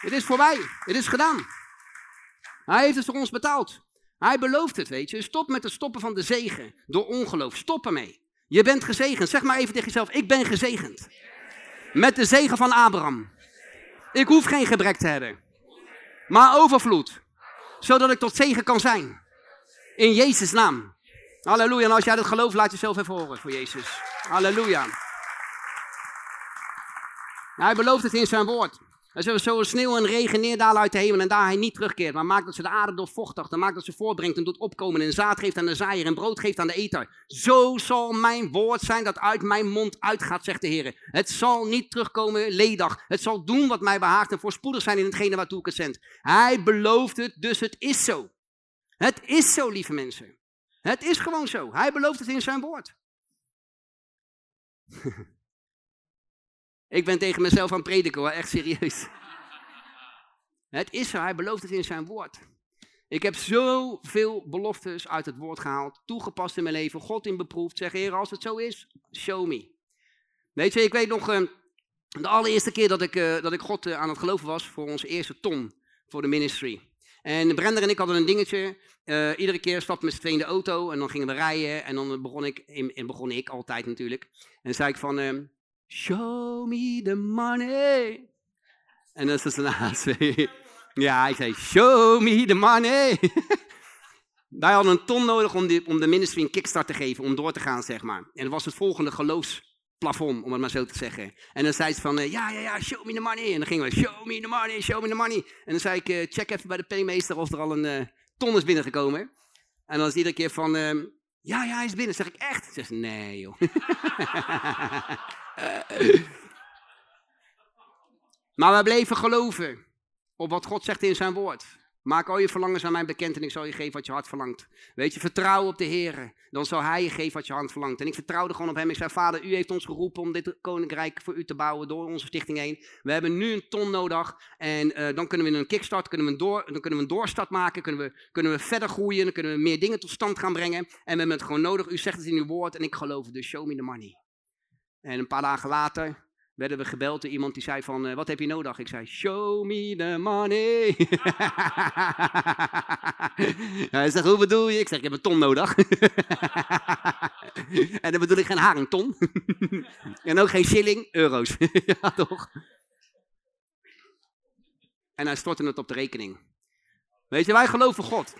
Het is voorbij. Het is gedaan. Hij heeft het voor ons betaald. Hij belooft het, weet je. Stop met het stoppen van de zegen door ongeloof. Stop ermee. Je bent gezegend. Zeg maar even tegen jezelf, ik ben gezegend. Met de zegen van Abraham. Ik hoef geen gebrek te hebben. Maar overvloed. Zodat ik tot zegen kan zijn. In Jezus' naam. Halleluja. En als jij dat gelooft, laat jezelf even horen voor Jezus. Halleluja. Hij belooft het in zijn woord. Hij zullen zoals sneeuw en regen neerdalen uit de hemel en daar hij niet terugkeert. Maar maakt dat ze de aarde doorvochtig, dan maakt dat ze voorbrengt en doet opkomen en zaad geeft aan de zaaier en brood geeft aan de eter. Zo zal mijn woord zijn dat uit mijn mond uitgaat, zegt de Heer. Het zal niet terugkomen ledig. Het zal doen wat mij behaagt en voorspoedig zijn in hetgene waartoe ik het zend. Hij belooft het, dus het is zo. Het is zo, lieve mensen. Het is gewoon zo. Hij belooft het in zijn woord. Ik ben tegen mezelf aan het prediken hoor, echt serieus. Het is zo, hij belooft het in zijn woord. Ik heb zoveel beloftes uit het woord gehaald, toegepast in mijn leven, God in beproefd. Zeg, Heer, als het zo is, show me. Weet je, ik weet nog uh, de allereerste keer dat ik, uh, dat ik God uh, aan het geloven was voor onze eerste ton, voor de ministry. En Brenda en ik hadden een dingetje. iedere keer stapte met z'n in de auto en dan gingen we rijden. En dan begon ik, en begon ik altijd natuurlijk. En zei ik van, Show me the money. En dan is het een Ja, ik zei, show me the money. Wij hadden een ton nodig om, die, om de ministry een kickstart te geven, om door te gaan, zeg maar. En dat was het volgende geloofsplafond, om het maar zo te zeggen. En dan zei ze van, uh, ja, ja, ja, show me the money. En dan gingen we, show me the money, show me the money. En dan zei ik, uh, check even bij de paymeester of er al een uh, ton is binnengekomen. En dan is iedere keer van, ja, ja, hij is binnen. Zeg ik, echt? Zeg nee joh. maar we bleven geloven op wat God zegt in zijn woord. Maak al je verlangens aan mij bekend en ik zal je geven wat je hart verlangt. Weet je, vertrouw op de Heer. Dan zal Hij je geven wat je hart verlangt. En ik vertrouwde gewoon op Hem. Ik zei, Vader, U heeft ons geroepen om dit koninkrijk voor U te bouwen door onze stichting heen. We hebben nu een ton nodig. En uh, dan kunnen we een kickstart, kunnen we een door, dan kunnen we een doorstart maken. Kunnen we, kunnen we verder groeien. Dan kunnen we meer dingen tot stand gaan brengen. En we hebben het gewoon nodig. U zegt het in uw woord en ik geloof. Dus show me the money. En een paar dagen later werden we gebeld door iemand die zei van, uh, wat heb je nodig? Ik zei, show me the money. Hij zegt, hoe bedoel je? Ik zeg, ik heb een ton nodig. en dan bedoel ik geen harington. en ook geen shilling, euro's. ja, toch? En hij stortte het op de rekening. Weet je, wij geloven God.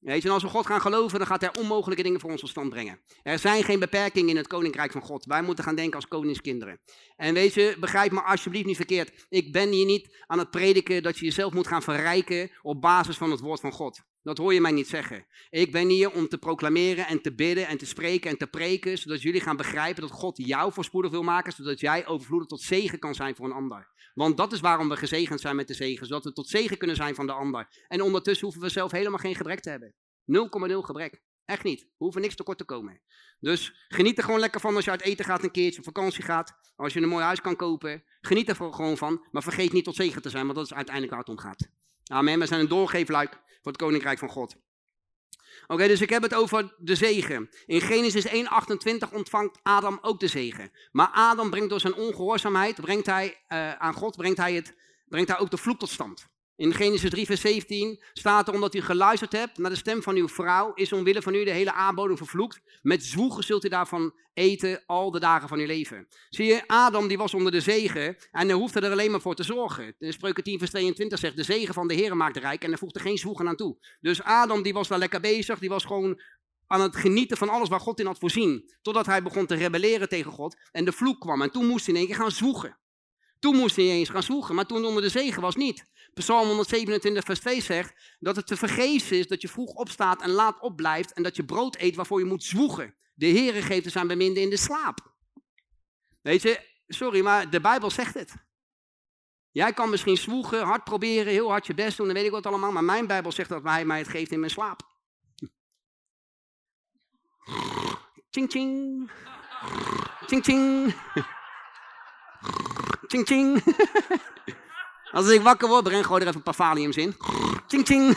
Weet je, en als we God gaan geloven, dan gaat hij onmogelijke dingen voor ons tot stand brengen. Er zijn geen beperkingen in het koninkrijk van God. Wij moeten gaan denken als koningskinderen. En weet je, begrijp me alsjeblieft niet verkeerd. Ik ben hier niet aan het prediken dat je jezelf moet gaan verrijken op basis van het woord van God. Dat hoor je mij niet zeggen. Ik ben hier om te proclameren en te bidden en te spreken en te preken, zodat jullie gaan begrijpen dat God jou voorspoedig wil maken, zodat jij overvloedig tot zegen kan zijn voor een ander. Want dat is waarom we gezegend zijn met de zegen, zodat we tot zegen kunnen zijn van de ander. En ondertussen hoeven we zelf helemaal geen gebrek te hebben. 0,0 gebrek. Echt niet. We hoeven niks tekort te komen. Dus geniet er gewoon lekker van als je uit eten gaat een keertje, op vakantie gaat. Als je een mooi huis kan kopen. Geniet er gewoon van. Maar vergeet niet tot zegen te zijn, want dat is uiteindelijk waar het om gaat. Amen. We zijn een doorgeefluik voor het koninkrijk van God. Oké, dus ik heb het over de zegen. In Genesis 1:28 ontvangt Adam ook de zegen. Maar Adam brengt door zijn ongehoorzaamheid, brengt hij, uh, aan God, brengt hij, het, brengt hij ook de vloek tot stand. In Genesis 3, vers 17 staat er, omdat u geluisterd hebt naar de stem van uw vrouw, is omwille van u de hele aanboding vervloekt. Met zwoegen zult u daarvan eten al de dagen van uw leven. Zie je, Adam die was onder de zegen en hij hoefde er alleen maar voor te zorgen. In Spreuken 10, vers 22 zegt, de zegen van de Heer maakt rijk en hij voegde geen zwoegen aan toe. Dus Adam die was daar lekker bezig, die was gewoon aan het genieten van alles waar God in had voorzien. Totdat hij begon te rebelleren tegen God en de vloek kwam. En toen moest hij in één keer gaan zwoegen. Toen moest hij eens gaan zwoegen, maar toen onder de zegen was niet. Psalm 127 vers 2 zegt dat het te vergeefs is dat je vroeg opstaat en laat opblijft en dat je brood eet waarvoor je moet zwoegen. De Heere geeft er zijn beminde in de slaap. Weet je, sorry, maar de Bijbel zegt het. Jij kan misschien zwoegen, hard proberen, heel hard je best doen, dan weet ik wat allemaal. Maar mijn Bijbel zegt dat hij mij het geeft in mijn slaap. Ching ching. Ching ching. Ching ching. Als ik wakker word, breng gooi er even een paar valiums in. Ching ching.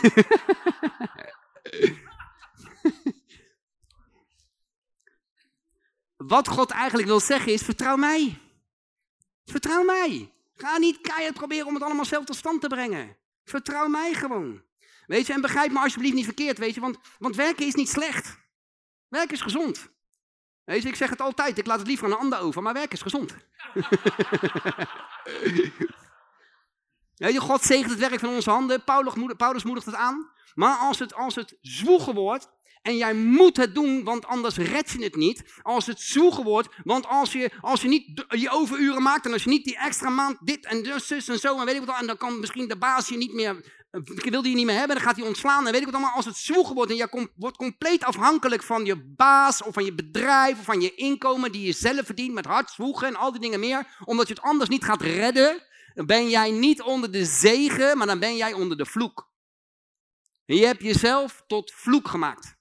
Wat God eigenlijk wil zeggen is, vertrouw mij. Vertrouw mij. Ga niet keihard proberen om het allemaal zelf tot stand te brengen. Vertrouw mij gewoon. Weet je, en begrijp me alsjeblieft niet verkeerd, weet je, want, want werken is niet slecht. Werken is gezond. Ik zeg het altijd, ik laat het liever aan een ander over, maar werken is gezond. weet God zegent het werk van onze handen, Paulus, Paulus moedigt het aan. Maar als het, als het zwoegen wordt, en jij moet het doen, want anders red je het niet. Als het zwoegen wordt, want als je, als je niet je overuren maakt en als je niet die extra maand dit en dus en zo en weet ik wat, en dan kan misschien de baas je niet meer, eh, wil die je niet meer hebben, dan gaat hij ontslaan en weet ik wat allemaal. Als het zwoegen wordt en je wordt compleet afhankelijk van je baas of van je bedrijf of van je inkomen die je zelf verdient met hard zwoegen en al die dingen meer, omdat je het anders niet gaat redden, dan ben jij niet onder de zegen, maar dan ben jij onder de vloek. En je hebt jezelf tot vloek gemaakt.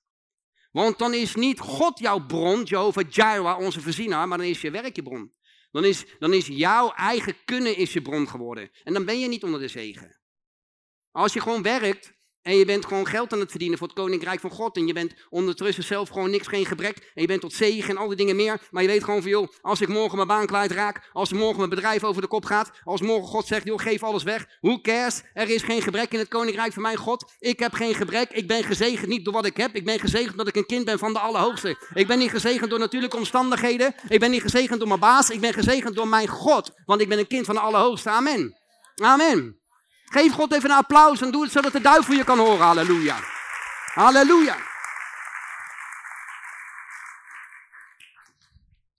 Want dan is niet God jouw bron, Jehovah Jireh, onze voorzienaar, maar dan is je werk je bron. Dan is, dan is jouw eigen kunnen is je bron geworden. En dan ben je niet onder de zegen. Als je gewoon werkt, en je bent gewoon geld aan het verdienen voor het koninkrijk van God. En je bent ondertussen zelf gewoon niks, geen gebrek. En je bent tot zegen en al die dingen meer. Maar je weet gewoon van, joh, als ik morgen mijn baan kwijtraak. Als morgen mijn bedrijf over de kop gaat. Als morgen God zegt, joh, geef alles weg. Who cares? Er is geen gebrek in het koninkrijk van mijn God. Ik heb geen gebrek. Ik ben gezegend niet door wat ik heb. Ik ben gezegend omdat ik een kind ben van de Allerhoogste. Ik ben niet gezegend door natuurlijke omstandigheden. Ik ben niet gezegend door mijn baas. Ik ben gezegend door mijn God. Want ik ben een kind van de Allerhoogste. Amen. Amen. Geef God even een applaus en doe het zodat de duivel je kan horen. Halleluja. Halleluja.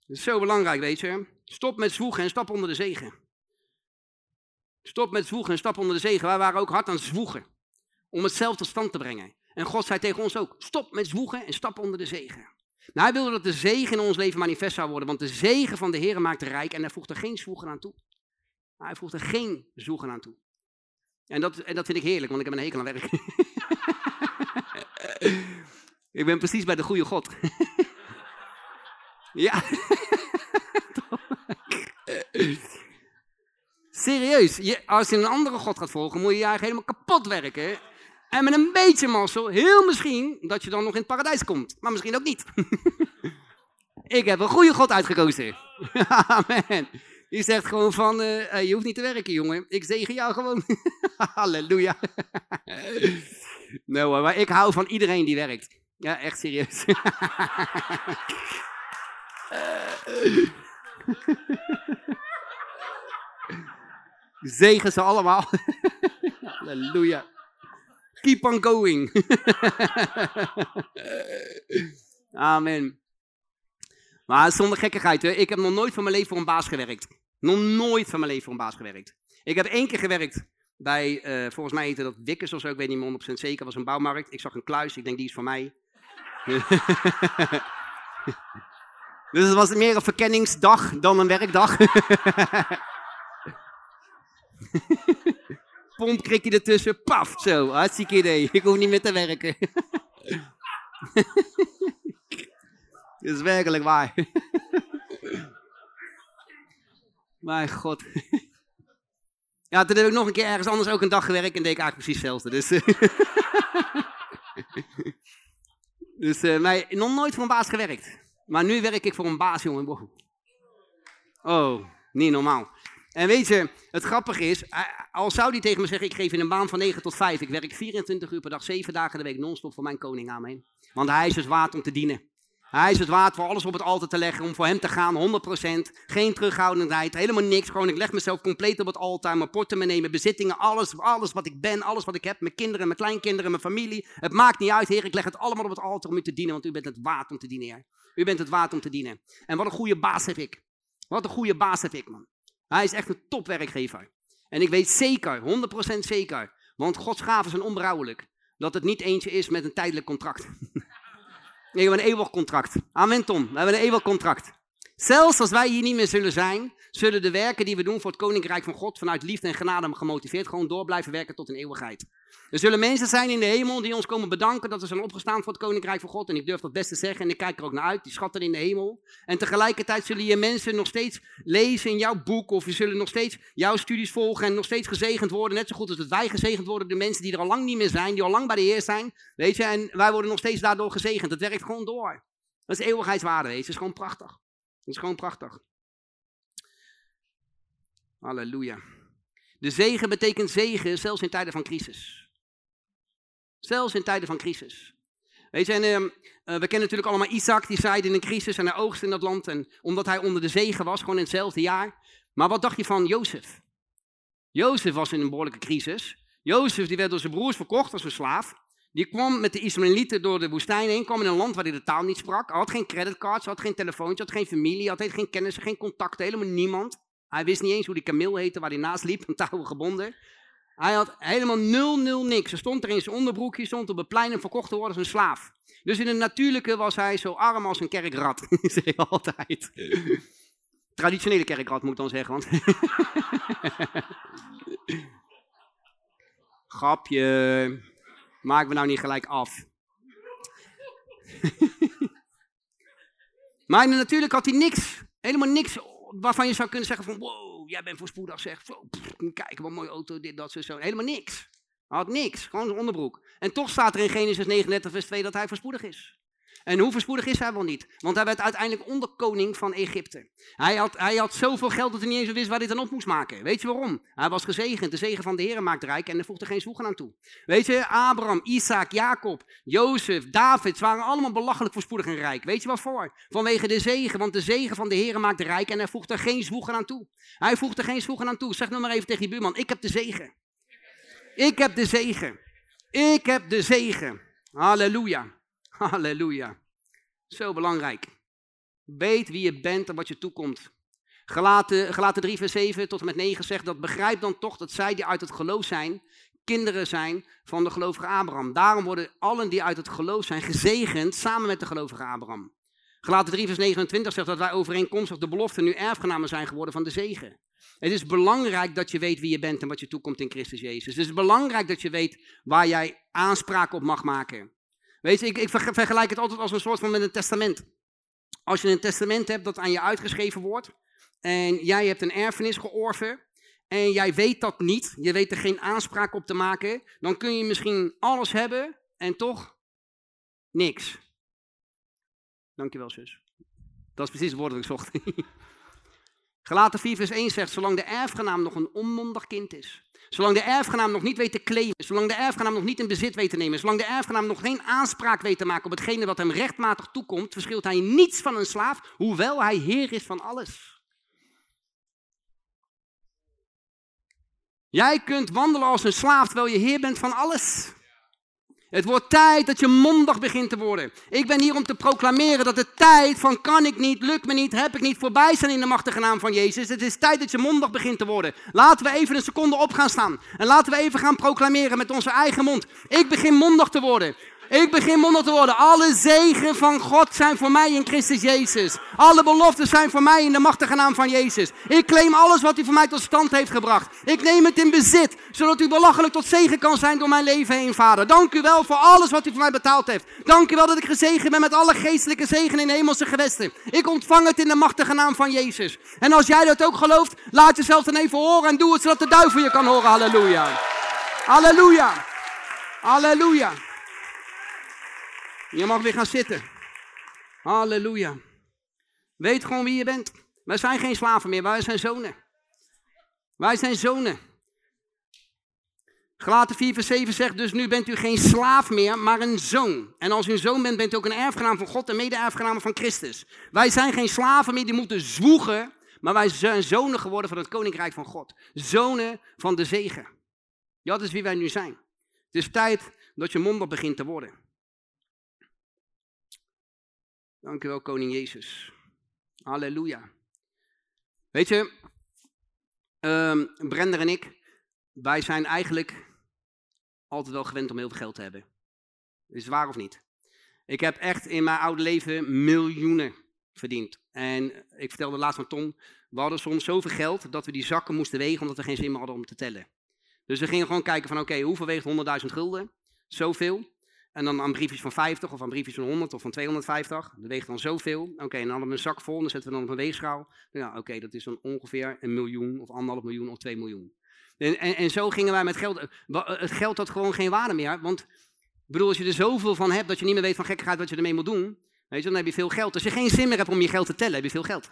Dat is zo belangrijk, weet je. Stop met zwoegen en stap onder de zegen. Stop met zwoegen en stap onder de zegen. Wij waren ook hard aan het zwoegen. Om het zelf tot stand te brengen. En God zei tegen ons ook: stop met zwoegen en stap onder de zegen. Nou, hij wilde dat de zegen in ons leven manifest zou worden. Want de zegen van de Heer maakt rijk en hij voegt er geen zwoegen aan toe. Hij voegt er geen zwoegen aan toe. En dat, en dat vind ik heerlijk, want ik heb een hekel aan werk. ik ben precies bij de goede God. ja. Serieus, je, als je een andere God gaat volgen, moet je je eigenlijk helemaal kapot werken. En met een beetje mazzel, heel misschien, dat je dan nog in het paradijs komt. Maar misschien ook niet. ik heb een goede God uitgekozen. Amen. Die zegt gewoon van, uh, je hoeft niet te werken, jongen. Ik zegen jou gewoon. Halleluja. nou, maar ik hou van iedereen die werkt. Ja, echt serieus. Zegen ze allemaal. Halleluja. Keep on going. Amen. Maar zonder gekkigheid, hè. ik heb nog nooit van mijn leven voor een baas gewerkt. Nog nooit van mijn leven voor een baas gewerkt. Ik heb één keer gewerkt bij, uh, volgens mij heette dat Wikkers of zo, ik weet niet meer 100% zeker, was een bouwmarkt. Ik zag een kluis, ik denk die is voor mij. dus het was meer een verkenningsdag dan een werkdag. Pompkrikje ertussen, paf, zo, hartstikke idee. Ik hoef niet meer te werken. Dat is werkelijk waar. Mijn god. Ja, toen heb ik nog een keer ergens anders ook een dag gewerkt en deed ik eigenlijk precies hetzelfde. Dus, uh, dus uh, mij, nog nooit voor een baas gewerkt. Maar nu werk ik voor een baas, jongen. Oh, niet normaal. En weet je, het grappige is, eh, al zou die tegen me zeggen, ik geef je een baan van 9 tot 5. Ik werk 24 uur per dag, 7 dagen de week non-stop voor mijn koning. Amen. Want hij is dus waard om te dienen. Hij is het waard voor alles op het altaar te leggen, om voor hem te gaan, 100%. Geen terughoudendheid, helemaal niks. Gewoon, ik leg mezelf compleet op het altaar. Mijn portemonnee, mijn bezittingen, alles, alles wat ik ben, alles wat ik heb. Mijn kinderen, mijn kleinkinderen, mijn familie. Het maakt niet uit, Heer. Ik leg het allemaal op het altaar om u te dienen, want u bent het waard om te dienen, Heer. U bent het waard om te dienen. En wat een goede baas heb ik. Wat een goede baas heb ik, man. Hij is echt een topwerkgever. En ik weet zeker, 100% zeker, want Gods gaven zijn onberouwelijk, dat het niet eentje is met een tijdelijk contract. We hebben een eeuwig contract. Amen, Tom. We hebben een eeuwig contract. Zelfs als wij hier niet meer zullen zijn, zullen de werken die we doen voor het Koninkrijk van God vanuit liefde en genade gemotiveerd gewoon door blijven werken tot een eeuwigheid. Er zullen mensen zijn in de hemel die ons komen bedanken dat we zijn opgestaan voor het Koninkrijk van God. En ik durf dat best te zeggen en ik kijk er ook naar uit, die schatten in de hemel. En tegelijkertijd zullen je mensen nog steeds lezen in jouw boek of je zullen nog steeds jouw studies volgen en nog steeds gezegend worden. Net zo goed als dat wij gezegend worden door mensen die er al lang niet meer zijn, die al lang bij de Heer zijn. Weet je, en wij worden nog steeds daardoor gezegend. Het werkt gewoon door. Dat is eeuwigheidswaarde, weet je. Dat is gewoon prachtig. Dat is gewoon prachtig. Halleluja. De zegen betekent zegen zelfs in tijden van crisis. Zelfs in tijden van crisis. En, uh, we kennen natuurlijk allemaal Isaac, die zaaide in een crisis en hij oogst in dat land. En omdat hij onder de zegen was, gewoon in hetzelfde jaar. Maar wat dacht je van Jozef? Jozef was in een behoorlijke crisis. Jozef die werd door zijn broers verkocht als een slaaf. Die kwam met de Ismaëlieten door de woestijn heen, kwam in een land waar hij de taal niet sprak. Hij had geen creditcards, had geen telefoontje, had geen familie, had geen kennissen, geen contacten, helemaal niemand. Hij wist niet eens hoe die kameel heette waar hij naast liep, een touwen gebonden. Hij had helemaal nul, nul niks. Hij stond er in zijn onderbroekje, stond op het plein en verkocht te worden als een slaaf. Dus in het natuurlijke was hij zo arm als een kerkrat, zei hij altijd. Traditionele kerkrat moet ik dan zeggen, want... Grapje. Maak me nou niet gelijk af. maar natuurlijk had hij niks. Helemaal niks waarvan je zou kunnen zeggen van wow, jij bent voorspoedig zeg. Kijk, wat een mooie auto, dit, dat, zo, zo. Helemaal niks. Hij had niks, gewoon zijn onderbroek. En toch staat er in Genesis 39 vers 2 dat hij voorspoedig is. En hoe verspoedig is hij wel niet? Want hij werd uiteindelijk onderkoning van Egypte. Hij had, hij had zoveel geld dat hij niet eens wist waar hij dan op moest maken. Weet je waarom? Hij was gezegend. De zegen van de Heer maakt rijk en er voegde geen zwoegen aan toe. Weet je, Abraham, Isaac, Jacob, Jozef, David, ze waren allemaal belachelijk voorspoedig en rijk. Weet je waarvoor? Vanwege de zegen. Want de zegen van de Heer maakt rijk en hij voegde geen zwoegen aan toe. Hij voegde geen zwoegen aan toe. Zeg nou maar even tegen je buurman, ik heb de zegen. Ik heb de zegen. Ik heb de zegen. Halleluja. Halleluja. Zo belangrijk. Weet wie je bent en wat je toekomt. Gelaten, Gelaten 3 vers 7 tot en met 9 zegt dat begrijp dan toch dat zij die uit het geloof zijn, kinderen zijn van de gelovige Abraham. Daarom worden allen die uit het geloof zijn gezegend samen met de gelovige Abraham. Gelaten 3 vers 29 zegt dat wij overeenkomstig de belofte nu erfgenamen zijn geworden van de zegen. Het is belangrijk dat je weet wie je bent en wat je toekomt in Christus Jezus. Het is belangrijk dat je weet waar jij aanspraak op mag maken. Weet je, ik, ik vergelijk het altijd als een soort van met een testament. Als je een testament hebt dat aan je uitgeschreven wordt en jij hebt een erfenis georven en jij weet dat niet, je weet er geen aanspraak op te maken, dan kun je misschien alles hebben en toch niks. Dankjewel zus. Dat is precies het woord dat ik zocht. Gelaten 4 vers 1 zegt, zolang de erfgenaam nog een onmondig kind is, Zolang de erfgenaam nog niet weet te claimen, zolang de erfgenaam nog niet in bezit weet te nemen, zolang de erfgenaam nog geen aanspraak weet te maken op hetgene wat hem rechtmatig toekomt, verschilt hij niets van een slaaf, hoewel hij heer is van alles. Jij kunt wandelen als een slaaf terwijl je heer bent van alles. Het wordt tijd dat je mondig begint te worden. Ik ben hier om te proclameren dat de tijd van kan ik niet, lukt me niet, heb ik niet, voorbij zijn in de machtige naam van Jezus. Het is tijd dat je mondig begint te worden. Laten we even een seconde op gaan staan. En laten we even gaan proclameren met onze eigen mond. Ik begin mondig te worden. Ik begin mondig te worden. Alle zegen van God zijn voor mij in Christus Jezus. Alle beloften zijn voor mij in de machtige naam van Jezus. Ik claim alles wat u voor mij tot stand heeft gebracht. Ik neem het in bezit, zodat u belachelijk tot zegen kan zijn door mijn leven heen, Vader. Dank u wel voor alles wat u voor mij betaald heeft. Dank u wel dat ik gezegend ben met alle geestelijke zegen in hemelse gewesten. Ik ontvang het in de machtige naam van Jezus. En als jij dat ook gelooft, laat jezelf dan even horen en doe het zodat de duivel je kan horen. Halleluja. Halleluja. Halleluja. Je mag weer gaan zitten. Halleluja. Weet gewoon wie je bent. Wij zijn geen slaven meer, wij zijn zonen. Wij zijn zonen. Galaten 4 vers 7 zegt dus, nu bent u geen slaaf meer, maar een zoon. En als u een zoon bent, bent u ook een erfgenaam van God en mede-erfgenaam van Christus. Wij zijn geen slaven meer die moeten zwoegen, maar wij zijn zonen geworden van het koninkrijk van God. Zonen van de zegen. Dat is wie wij nu zijn. Het is tijd dat je mond begint te worden. Dank u wel, koning Jezus. Halleluja. Weet je, um, Brender en ik, wij zijn eigenlijk altijd wel gewend om heel veel geld te hebben. Is het waar of niet? Ik heb echt in mijn oude leven miljoenen verdiend. En ik vertelde laatst aan Tom, we hadden soms zoveel geld dat we die zakken moesten wegen omdat we geen zin meer hadden om te tellen. Dus we gingen gewoon kijken van oké, hoeveel weegt 100.000 gulden? Zoveel. En dan aan briefjes van 50 of aan briefjes van 100 of van 250. Dat weegt dan zoveel. Oké, en dan hadden we een zak vol en dan zetten we dan op een weegschaal. Ja, oké, dat is dan ongeveer een miljoen of anderhalf miljoen of 2 miljoen. En, en, zo gingen wij met geld. Eh, eh, het geld had gewoon geen waarde meer. Want ik bedoel, als je er zoveel van hebt dat je niet meer weet van gekkigheid wat je ermee moet doen. Weet je, dan heb je veel geld. Als je geen zin meer hebt om je geld te tellen, heb je veel geld.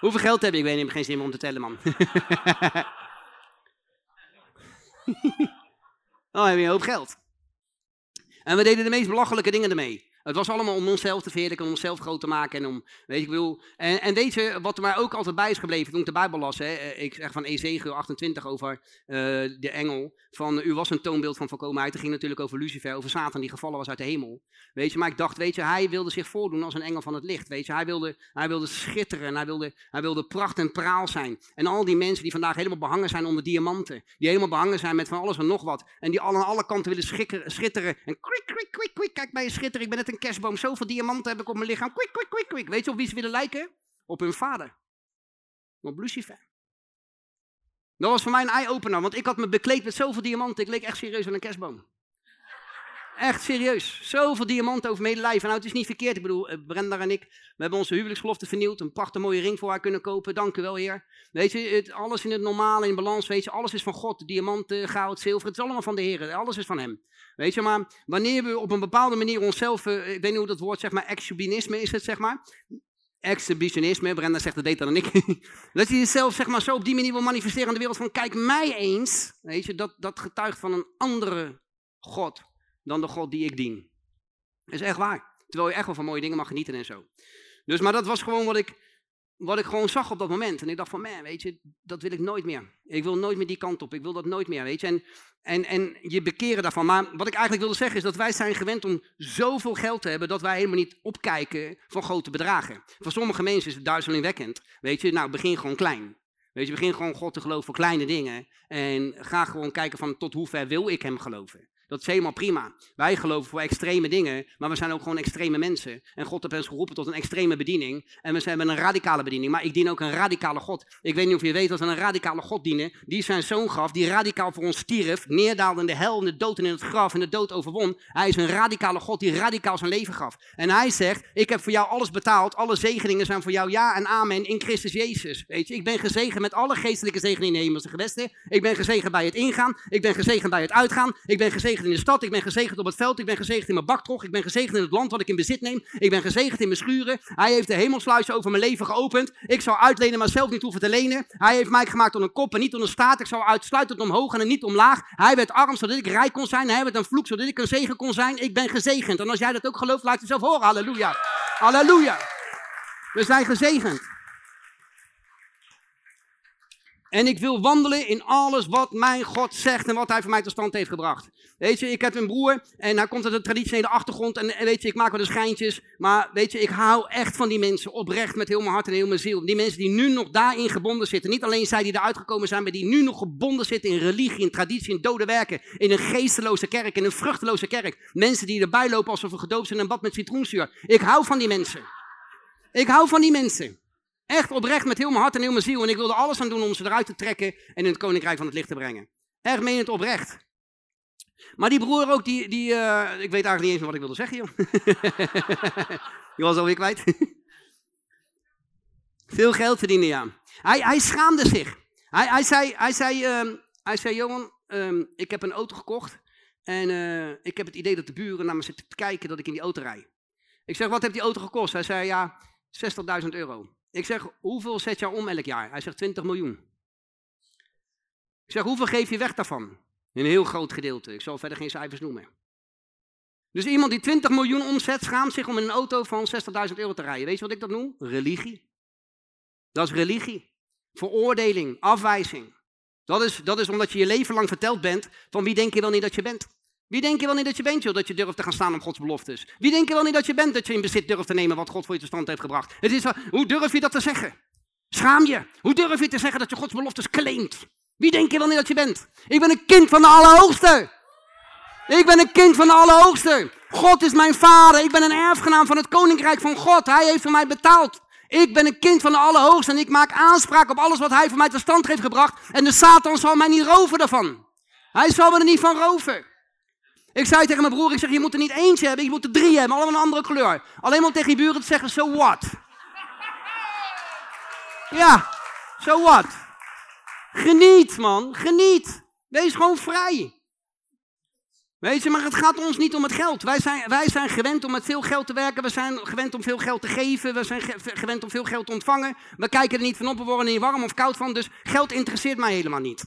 Hoeveel geld heb je? Ik weet niet, ik geen zin meer om te tellen, man. dan heb je een hoop geld. En we deden de meest belachelijke dingen ermee. Het was allemaal om onszelf te verheerlijken, om onszelf groot te maken. En, om, weet ik bedoel, en, en je, wat er mij ook altijd bij is gebleven toen ik de Bijbel las. Hè, eh, ik zeg van Ezekiel 28 over uh, de engel. Van, u was een toonbeeld van volkomenheid. Het ging natuurlijk over Lucifer, over Satan die gevallen was uit de hemel. Weet je, maar ik dacht, weet je, hij wilde zich voordoen als een engel van het licht. Weet je, hij wilde, hij wilde schitteren, hij wilde, hij wilde pracht en praal zijn. En al die mensen die vandaag helemaal behangen zijn onder diamanten. Die helemaal behangen zijn met van alles en nog wat. En die aan alle kanten willen schitteren. En kwik, kwik, kwik, kwik, kijk bij je schitteren, ik ben net een kerstboom. Zoveel diamanten heb ik op mijn lichaam. Kwik, kwik, kwik, kwik. Weet je op wie ze willen lijken? Op hun vader. Op Lucifer. Dat was voor mij een eye-opener, want ik had me bekleed met zoveel diamanten. Ik leek echt serieus aan een kerstboom. Echt serieus. Zoveel diamanten over mijn nou, het is niet verkeerd. Ik bedoel, eh, Brenda en ik, we hebben onze huwelijksgelofte vernieuwd. Een prachtig mooie ring voor haar kunnen kopen. Dank u wel, heer. Weet je, het, alles in het normale, in balans, weet je. Alles is van God. Diamanten, goud, zilver. Het is allemaal van de heer. Alles is van hem. Weet je, maar wanneer we op een bepaalde manier onszelf, uh, ik weet niet hoe dat woord, zeg maar, exhibitionisme is het, zeg maar. Exhibitionisme, Brenda zegt het beter dan ik. dat je jezelf, zeg maar, zo op die manier wil manifesteren aan de wereld van, kijk mij eens. Weet je, dat, dat getuigt van een andere God dan de God die ik dien. Dat is echt waar. Terwijl je echt wel van mooie dingen mag genieten en zo. Dus, maar dat was gewoon wat ik, wat ik gewoon zag op dat moment. En ik dacht van, man, weet je, dat wil ik nooit meer. Ik wil nooit meer die kant op. Ik wil dat nooit meer, weet je. En, en, en je bekeren daarvan. Maar wat ik eigenlijk wilde zeggen is dat wij zijn gewend om zoveel geld te hebben dat wij helemaal niet opkijken van grote bedragen. Voor sommige mensen is het duizelingwekkend. Weet je, nou begin gewoon klein. Weet je, begin gewoon God te geloven voor kleine dingen. En ga gewoon kijken van tot hoe ver wil ik hem geloven. Dat is helemaal prima. Wij geloven voor extreme dingen, maar we zijn ook gewoon extreme mensen. En God heeft ons geroepen tot een extreme bediening. En we zijn een radicale bediening. Maar ik dien ook een radicale God. Ik weet niet of je weet dat we een radicale God dienen. Die zijn zoon gaf, die radicaal voor ons stierf. Neerdaalde in de hel, in de dood en in het graf. En de dood overwon. Hij is een radicale God die radicaal zijn leven gaf. En hij zegt, ik heb voor jou alles betaald. Alle zegeningen zijn voor jou ja en amen in Christus Jezus. Weet je, ik ben gezegend met alle geestelijke zegeningen in de hemelse gewesten. Ik ben gezegend bij het ingaan. Ik ben gezegend bij het uitgaan. Ik ben gezegend in de stad, ik ben gezegend op het veld, ik ben gezegend in mijn baktrog, ik ben gezegend in het land wat ik in bezit neem, ik ben gezegend in mijn schuren. Hij heeft de hemelsluizen over mijn leven geopend. Ik zou uitlenen, maar zelf niet hoeven te lenen. Hij heeft mij gemaakt tot een kop en niet tot een staat. Ik zou uitsluitend omhoog en niet omlaag. Hij werd arm zodat ik rijk kon zijn. Hij werd een vloek zodat ik een zegen kon zijn. Ik ben gezegend. En als jij dat ook gelooft, laat jezelf horen. Halleluja. Halleluja. We zijn gezegend. En ik wil wandelen in alles wat mijn God zegt en wat hij voor mij tot stand heeft gebracht. Weet je, ik heb een broer en hij komt uit een traditionele achtergrond en weet je, ik maak wel de schijntjes. Maar weet je, ik hou echt van die mensen oprecht met heel mijn hart en heel mijn ziel. Die mensen die nu nog daarin gebonden zitten. Niet alleen zij die eruit gekomen zijn, maar die nu nog gebonden zitten in religie, in traditie, in dode werken. In een geesteloze kerk, in een vruchteloze kerk. Mensen die erbij lopen alsof ze gedoopt zijn in een bad met citroenzuur. Ik hou van die mensen. Ik hou van die mensen. Echt oprecht met heel mijn hart en heel mijn ziel. En ik wilde alles aan doen om ze eruit te trekken en in het koninkrijk van het licht te brengen. Echt het oprecht. Maar die broer ook, die, die uh, ik weet eigenlijk niet eens wat ik wilde zeggen, joh. Je was alweer kwijt. Veel geld verdienen, ja. Hij, hij schaamde zich. Hij, hij, zei, hij, zei, uh, hij zei, Johan, um, ik heb een auto gekocht. En uh, ik heb het idee dat de buren naar me zitten te kijken dat ik in die auto rijd. Ik zeg, wat heeft die auto gekost? Hij zei, ja, 60.000 euro. Ik zeg, hoeveel zet je om elk jaar? Hij zegt 20 miljoen. Ik zeg, hoeveel geef je weg daarvan? Een heel groot gedeelte. Ik zal verder geen cijfers noemen. Dus iemand die 20 miljoen omzet, schaamt zich om in een auto van 60.000 euro te rijden. Weet je wat ik dat noem? Religie. Dat is religie. Veroordeling, afwijzing. Dat is, dat is omdat je je leven lang verteld bent van wie denk je wel niet dat je bent. Wie denk je wel niet dat je bent, joh, dat je durft te gaan staan op Gods beloftes? Wie denk je wel niet dat je bent, dat je in bezit durft te nemen wat God voor je tot stand heeft gebracht? Het is, hoe durf je dat te zeggen? Schaam je. Hoe durf je te zeggen dat je Gods beloftes claimt? Wie denk je wel niet dat je bent? Ik ben een kind van de Allerhoogste. Ik ben een kind van de Allerhoogste. God is mijn vader. Ik ben een erfgenaam van het koninkrijk van God. Hij heeft voor mij betaald. Ik ben een kind van de Allerhoogste en ik maak aanspraak op alles wat hij voor mij tot stand heeft gebracht. En de Satan zal mij niet roven daarvan. Hij zal me er niet van roven. Ik zei tegen mijn broer, ik zeg, je moet er niet eentje hebben, je moet er drie hebben, allemaal een andere kleur. Alleen maar tegen je buren te zeggen, so what? Ja, so what? Geniet, man, geniet. Wees gewoon vrij. Weet je, maar het gaat ons niet om het geld. Wij zijn, wij zijn gewend om met veel geld te werken. We zijn gewend om veel geld te geven. We zijn gewend om veel geld te ontvangen. We kijken er niet van op, we worden er niet warm of koud van. Dus geld interesseert mij helemaal niet.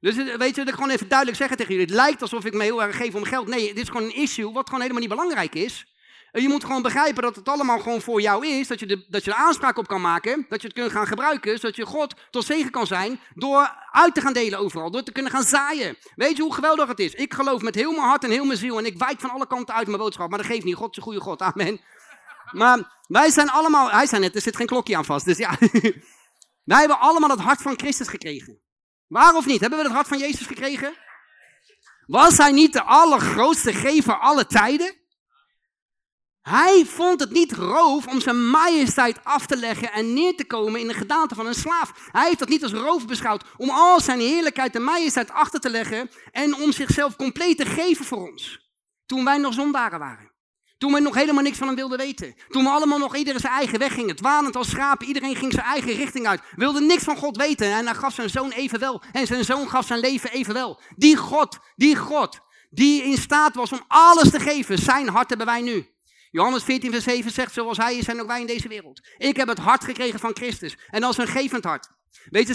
Dus eh, weet je, ik gewoon even duidelijk zeggen tegen jullie. Het lijkt alsof ik me heel erg geef om geld. Nee, dit is gewoon een issue wat gewoon helemaal niet belangrijk is. Je moet gewoon begrijpen dat het allemaal gewoon voor jou is. Dat je, de, dat je er aanspraak op kan maken. Dat je het kunt gaan gebruiken. Zodat je God tot zegen kan zijn. Door uit te gaan delen overal. Door te kunnen gaan zaaien. Weet je hoe geweldig het is? Ik geloof met heel mijn hart en heel mijn ziel. En ik wijk van alle kanten uit mijn boodschap. Maar dat geeft niet. God is goede God. Amen. Maar wij zijn allemaal. Hij zei net, er zit geen klokje aan vast. Dus ja. wij hebben allemaal het hart van Christus gekregen. Waar of niet? Hebben we het hart van Jezus gekregen? Was hij niet de allergrootste gever alle tijden? Hij vond het niet roof om zijn majesteit af te leggen en neer te komen in de gedaante van een slaaf. Hij heeft dat niet als roof beschouwd om al zijn heerlijkheid en majesteit achter te leggen en om zichzelf compleet te geven voor ons. Toen wij nog zondaren waren. Toen we nog helemaal niks van hem wilden weten. Toen we allemaal nog iedereen zijn eigen weg gingen. Dwalend als schapen. Iedereen ging zijn eigen richting uit. Wilde niks van God weten. En hij gaf zijn zoon evenwel. En zijn zoon gaf zijn leven evenwel. Die God, die God, die in staat was om alles te geven. Zijn hart hebben wij nu. Johannes 14, vers 7 zegt, zoals hij is, zijn ook wij in deze wereld. Ik heb het hart gekregen van Christus. En dat is een gevend hart. Weet je,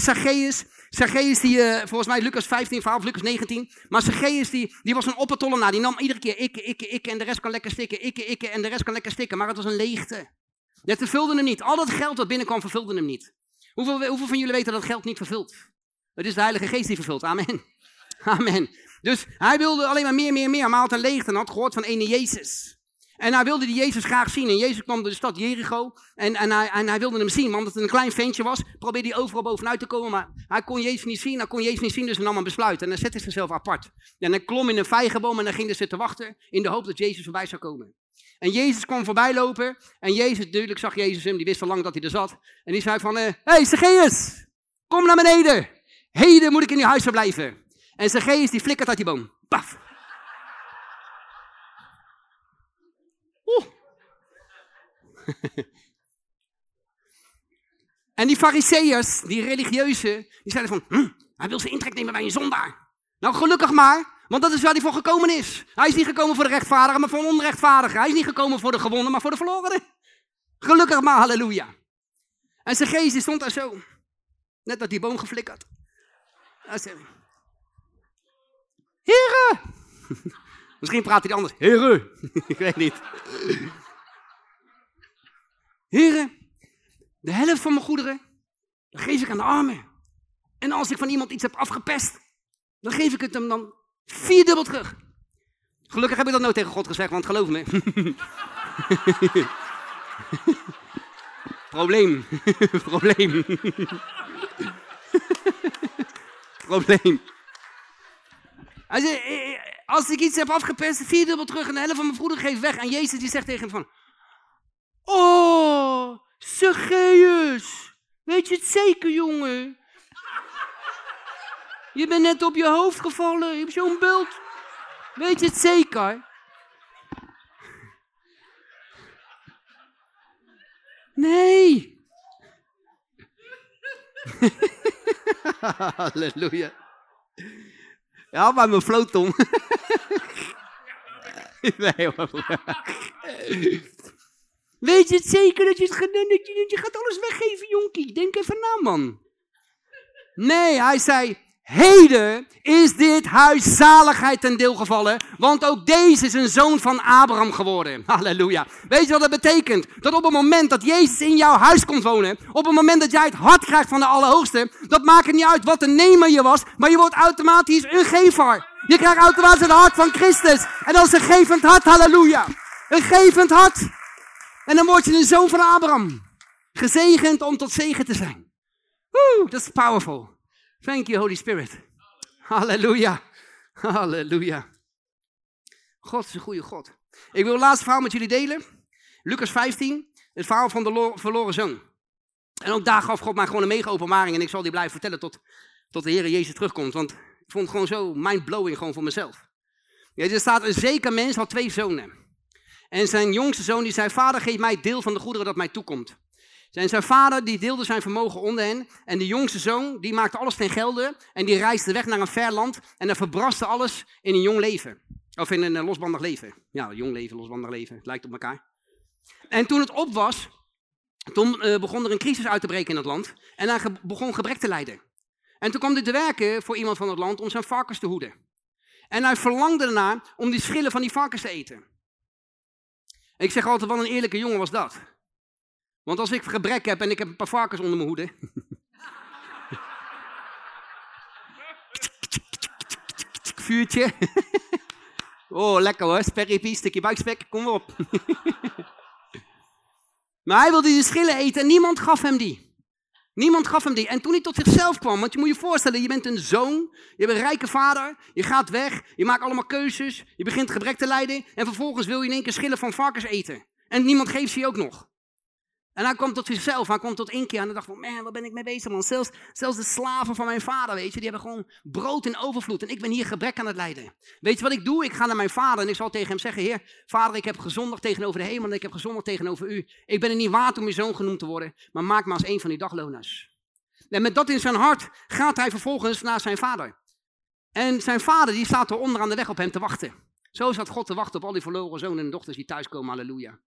Zacchaeus, die, uh, volgens mij Lucas 15, verhaal Lucas 19. Maar Zacchaeus die, die was een oppertollenaar. Die nam iedere keer ikke, ikke, ikke en de rest kan lekker stikken. Ikke, ikke en de rest kan lekker stikken. Maar het was een leegte. Het vervulde hem niet. Al dat geld dat binnenkwam vervulde hem niet. Hoeveel, hoeveel van jullie weten dat geld niet vervult? Het is de Heilige Geest die vervult. Amen. Amen. Dus hij wilde alleen maar meer, meer, meer. Maar had een leegte en had gehoord van ene Jezus. En hij wilde die Jezus graag zien. En Jezus kwam door de stad Jericho. En, en, hij, en hij wilde hem zien, want het een klein ventje was. Probeerde hij overal bovenuit te komen, maar hij kon Jezus niet zien. Hij kon Jezus niet zien, dus hij nam een besluit. En hij zette zichzelf apart. En hij klom in een vijgenboom en dan ging hij zitten wachten. In de hoop dat Jezus voorbij zou komen. En Jezus kwam voorbij lopen. En Jezus, duidelijk zag Jezus hem, die wist al lang dat hij er zat. En die zei van, hé, uh, hey, Zacchaeus, kom naar beneden. Heden moet ik in je huis verblijven. En Zacchaeus die flikkert uit die boom. Paf. en die fariseeërs, die religieuzen, die zeiden van, hm, hij wil zijn intrek nemen bij een zondaar. Nou, gelukkig maar, want dat is waar hij voor gekomen is. Hij is niet gekomen voor de rechtvaardigen, maar voor de onrechtvaardigen. Hij is niet gekomen voor de gewonnen, maar voor de verlorenen. Gelukkig maar, halleluja. En zijn geest stond daar zo. Net dat die boom geflikkerd. Heren! Misschien praat hij anders. Heren! Ik weet niet. Heren, de helft van mijn goederen, geef ik aan de armen. En als ik van iemand iets heb afgepest, dan geef ik het hem dan vierdubbel terug. Gelukkig heb ik dat nooit tegen God gezegd, want geloof me. Probleem. Probleem. Probleem. Als, ik iets heb afgepest, vierdubbel terug en de helft van mijn goederen geef weg. En Jezus die zegt tegen hem van, Oh, Zacchaeus. Weet je het zeker, jongen? Je bent net op je hoofd gevallen. Je hebt zo'n bult. Weet je het zeker? Nee. Halleluja. Ja, maar mijn floot, Tom. nee, hoor. Weet je het zeker dat je het gedaan je, je gaat alles weggeven, jonkie? Denk even na, man. Nee, hij zei, heden is dit huis zaligheid ten deel gevallen, want ook deze is een zoon van Abraham geworden. Halleluja. Weet je wat dat betekent? Dat op het moment dat Jezus in jouw huis komt wonen, op het moment dat jij het hart krijgt van de Allerhoogste, dat maakt het niet uit wat de nemer je was, maar je wordt automatisch een gever. Je krijgt automatisch het hart van Christus. En dat is een gevend hart, halleluja. Een gevend hart. En dan word je een zoon van Abraham. Gezegend om tot zegen te zijn. Woe, dat is powerful. Thank you, Holy Spirit. Halleluja. Halleluja. God is een goede God. Ik wil het laatste verhaal met jullie delen. Lucas 15, het verhaal van de verloren zoon. En ook daar gaf God mij gewoon een mega openbaring. En ik zal die blijven vertellen tot, tot de Heer Jezus terugkomt. Want ik vond het gewoon zo mindblowing gewoon voor mezelf. Ja, er staat een zeker mens had twee zonen. En zijn jongste zoon die zei, vader geef mij deel van de goederen dat mij toekomt. Zijn vader die deelde zijn vermogen onder hen. En de jongste zoon die maakte alles ten gelde. En die reisde weg naar een ver land. En hij verbraste alles in een jong leven. Of in een losbandig leven. Ja, jong leven, losbandig leven. Het lijkt op elkaar. En toen het op was, toen uh, begon er een crisis uit te breken in het land. En hij begon gebrek te lijden. En toen kwam hij te werken voor iemand van het land om zijn varkens te hoeden. En hij verlangde ernaar om die schillen van die varkens te eten. Ik zeg altijd, wat een eerlijke jongen was dat. Want als ik gebrek heb en ik heb een paar varkens onder mijn hoede. Vuurtje. oh, lekker hoor. Sperriepie, stukje buikspek, kom op. maar hij wilde die schillen eten en niemand gaf hem die. Niemand gaf hem die. En toen hij tot zichzelf kwam, want je moet je voorstellen, je bent een zoon, je hebt een rijke vader, je gaat weg, je maakt allemaal keuzes, je begint gebrek te lijden en vervolgens wil je in één keer schillen van varkens eten. En niemand geeft ze je ook nog. En hij kwam tot zichzelf, hij kwam tot inkeer en hij dacht van, man, waar ben ik mee bezig man? Zelfs, zelfs de slaven van mijn vader, weet je, die hebben gewoon brood in overvloed en ik ben hier gebrek aan het lijden. Weet je wat ik doe? Ik ga naar mijn vader en ik zal tegen hem zeggen, heer, vader, ik heb gezondigd tegenover de hemel en ik heb gezondigd tegenover u. Ik ben er niet waard om je zoon genoemd te worden, maar maak me als een van die dagloners. En met dat in zijn hart gaat hij vervolgens naar zijn vader. En zijn vader die staat er onder aan de weg op hem te wachten. Zo zat God te wachten op al die verloren zonen en dochters die thuiskomen, halleluja.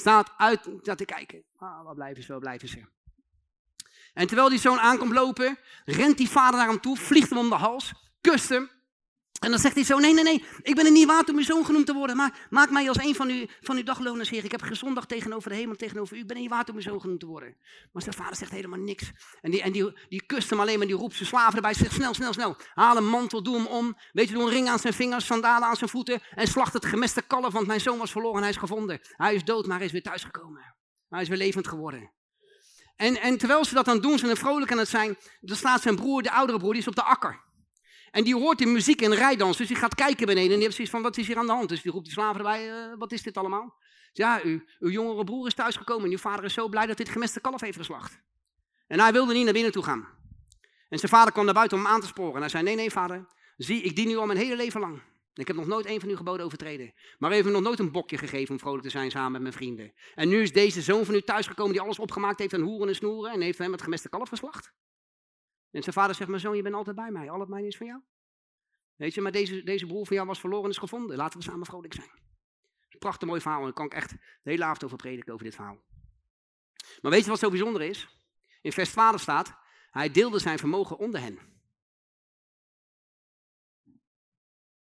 Staat uit dat te kijken. Ah, waar blijven ze, waar blijven ze? En terwijl die zoon aankomt lopen, rent die vader naar hem toe, vliegt hem om de hals, kust hem. En dan zegt hij zo, nee, nee, nee, ik ben er niet waard om uw zoon genoemd te worden, maar maak mij als een van uw, van uw dagloners, heer. Ik heb gezondigd tegenover de hemel, tegenover u, ik ben er niet waard om uw zoon genoemd te worden. Maar zijn vader zegt helemaal niks. En die, en die, kust hem alleen maar, die roept zijn slaven erbij, zegt snel, snel, snel, haal een mantel, doe hem om, weet je, doe een ring aan zijn vingers, sandalen aan zijn voeten en slacht het gemeste kalf, want mijn zoon was verloren en hij is gevonden. Hij is dood, maar hij is weer thuisgekomen. Hij is weer levend geworden. En, en terwijl ze dat dan doen, ze er vrolijk aan het zijn, dan staat zijn broer, de oudere broer, die is op de akker. En die hoort in muziek en rijdans, dus die gaat kijken beneden en die heeft zoiets van, wat is hier aan de hand? Dus die roept die slaven erbij, uh, wat is dit allemaal? Ja, uw, uw jongere broer is thuisgekomen en uw vader is zo blij dat dit gemeste kalf heeft geslacht. En hij wilde niet naar binnen toe gaan. En zijn vader kwam naar buiten om hem aan te sporen. En hij zei, nee, nee vader, zie, ik dien u al mijn hele leven lang. Ik heb nog nooit een van uw geboden overtreden. Maar even nog nooit een bokje gegeven om vrolijk te zijn samen met mijn vrienden. En nu is deze zoon van u thuisgekomen die alles opgemaakt heeft aan hoeren en snoeren en heeft hem het gemeste kalf geslacht. En zijn vader zegt, mijn zoon, je bent altijd bij mij. Al het mijn is van jou. Weet je, maar deze, deze broer van jou was verloren en is gevonden. Laten we samen vrolijk zijn. Prachtig mooi verhaal. En daar kan ik echt de hele avond over prediken, over dit verhaal. Maar weet je wat zo bijzonder is? In vers 12 staat, hij deelde zijn vermogen onder hen.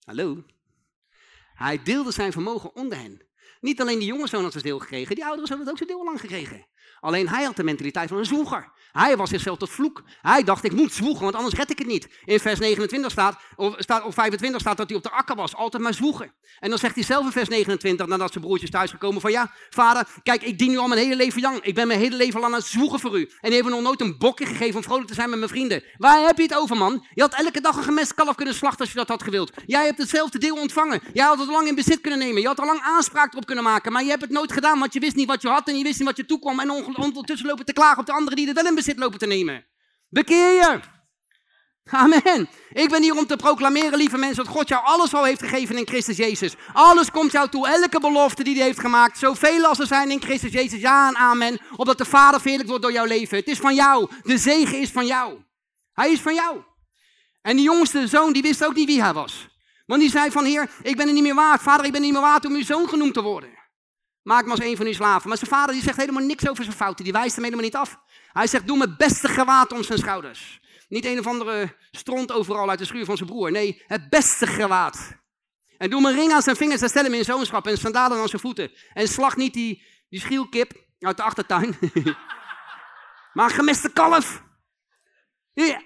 Hallo? Hij deelde zijn vermogen onder hen. Niet alleen die jonge zoon had zijn deel gekregen, die oudere zoon had ook zijn deel lang gekregen. Alleen hij had de mentaliteit van een zwoeger. Hij was zichzelf tot vloek. Hij dacht, ik moet zwoegen, want anders red ik het niet. In vers 29 staat, of, staat, of 25 staat dat hij op de akker was. Altijd maar zwoegen. En dan zegt hij zelf in vers 29, nadat zijn broertjes thuisgekomen van, ja, vader, kijk, ik dien u al mijn hele leven lang. Ik ben mijn hele leven lang aan het zwoegen voor u. En hebben nog nooit een bokje gegeven om vrolijk te zijn met mijn vrienden. Waar heb je het over, man? Je had elke dag een gemest kalf kunnen slachten als je dat had gewild. Jij hebt hetzelfde deel ontvangen. Jij had het lang in bezit kunnen nemen. Je had al lang aanspraak erop kunnen maken. Maar je hebt het nooit gedaan, want je wist niet wat je had en je wist niet wat je toekwam. Ondertussen lopen te klagen op de anderen die het wel in bezit lopen te nemen. Bekeer je. Amen. Ik ben hier om te proclameren, lieve mensen, dat God jou alles al heeft gegeven in Christus Jezus. Alles komt jou toe, elke belofte die hij heeft gemaakt, zoveel als er zijn in Christus Jezus, ja en amen, opdat de Vader verheerlijk wordt door jouw leven. Het is van jou, de zegen is van jou. Hij is van jou. En die jongste zoon, die wist ook niet wie hij was. Want die zei van, heer, ik ben er niet meer waard. Vader, ik ben er niet meer waard om uw zoon genoemd te worden. Maak me als een van uw slaven. Maar zijn vader die zegt helemaal niks over zijn fouten. Die wijst hem helemaal niet af. Hij zegt, doe mijn beste gewaad om zijn schouders. niet een of andere stront overal uit de schuur van zijn broer. Nee, het beste gewaad. En doe een ring aan zijn vingers en stel hem in zoonschap en sandalen aan zijn voeten. En slag niet die, die schielkip uit de achtertuin. maar gemiste kalf.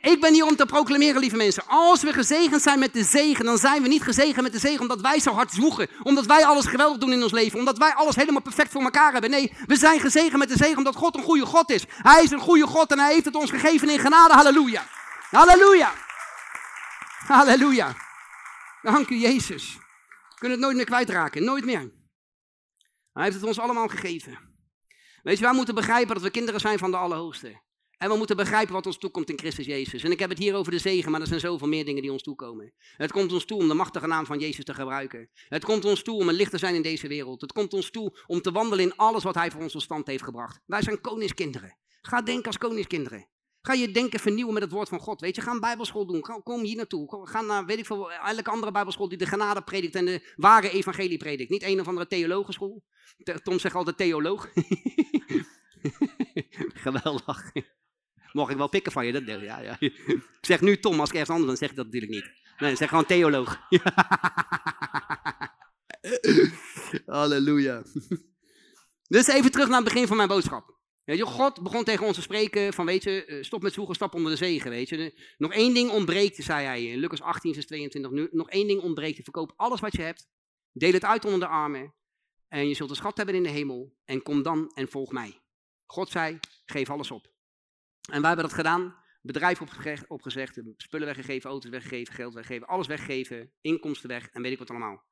Ik ben hier om te proclameren, lieve mensen. Als we gezegend zijn met de zegen, dan zijn we niet gezegend met de zegen omdat wij zo hard zwoegen. Omdat wij alles geweldig doen in ons leven. Omdat wij alles helemaal perfect voor elkaar hebben. Nee, we zijn gezegend met de zegen omdat God een goede God is. Hij is een goede God en hij heeft het ons gegeven in genade. Halleluja. Halleluja. Halleluja. Dank u, Jezus. We kunnen het nooit meer kwijtraken. Nooit meer. Hij heeft het ons allemaal gegeven. Weet je, wij moeten begrijpen dat we kinderen zijn van de Allerhoogste. En we moeten begrijpen wat ons toekomt in Christus Jezus. En ik heb het hier over de zegen, maar er zijn zoveel meer dingen die ons toekomen. Het komt ons toe om de machtige naam van Jezus te gebruiken. Het komt ons toe om een licht te zijn in deze wereld. Het komt ons toe om te wandelen in alles wat Hij voor ons tot stand heeft gebracht. Wij zijn koningskinderen. Ga denken als koningskinderen. Ga je denken vernieuwen met het woord van God. Weet je, ga een bijbelschool doen. Kom hier naartoe. Ga naar, weet ik veel, elke andere bijbelschool die de genade predikt en de ware evangelie predikt. Niet een of andere theologenschool. Tom zegt altijd theoloog. Geweldig. Mocht ik wel pikken van je? Dat, ja, ja. Ik zeg nu Tom, als ik ergens anders dan zeg ik dat natuurlijk niet. Nee, zeg gewoon theoloog. Halleluja. Dus even terug naar het begin van mijn boodschap. God begon tegen ons te spreken van, weet je, eh, stop met zoeken, stap onder de zegen, weet je. Nog één ding ontbreekt, zei hij in Lucas 18, vers 22. Nu, nog één ding ontbreekt, verkoop alles wat je hebt, deel het uit onder de armen en je zult een schat hebben in de hemel en kom dan en volg mij. God zei, geef alles op. En wij hebben dat gedaan. Bedrijf opgezegd, spullen weggegeven, auto's weggegeven, geld weggegeven, alles weggegeven, inkomsten weg en weet ik wat allemaal.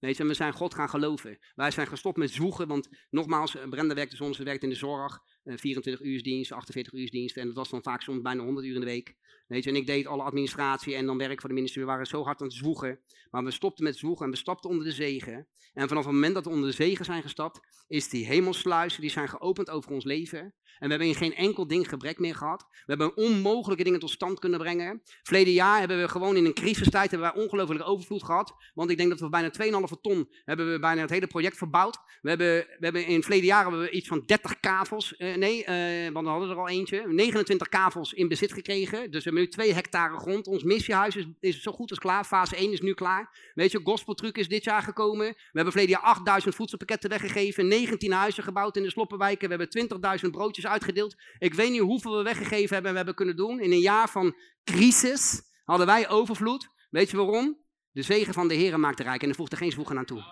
Weet je, we zijn God gaan geloven. Wij zijn gestopt met zwoegen, want nogmaals, Brenda werkte soms, ze werkt in de zorg, 24 uur dienst, 48 uur dienst en dat was dan vaak soms bijna 100 uur in de week. Weet je, en ik deed alle administratie en dan werk voor de ministerie. We waren zo hard aan het zwoegen, maar we stopten met zwoegen en we stapten onder de zegen. En vanaf het moment dat we onder de zegen zijn gestapt, is die hemelsluizen, die zijn geopend over ons leven. En we hebben in geen enkel ding gebrek meer gehad. We hebben onmogelijke dingen tot stand kunnen brengen. Verleden jaar hebben we gewoon in een crisistijd hebben wij ongelooflijk overvloed gehad. Want ik denk dat we bijna 2,5 ton hebben we bijna het hele project verbouwd. We hebben, we hebben in het verleden jaar hebben we iets van 30 kavels, eh, nee, eh, want we hadden er al eentje. 29 kavels in bezit gekregen. Dus we hebben nu 2 hectare grond. Ons missiehuis is, is zo goed als klaar. Fase 1 is nu klaar. Weet je, gospeltruc is dit jaar gekomen. We hebben verleden jaar 8000 voedselpakketten weggegeven. 19 huizen gebouwd in de sloppenwijken. We hebben 20.000 broodjes uitgedeeld. Ik weet niet hoeveel we weggegeven hebben en we hebben kunnen doen. In een jaar van crisis hadden wij overvloed. Weet je waarom? De zegen van de Heer maakt rijk en er voegt er geen zwoegen aan toe.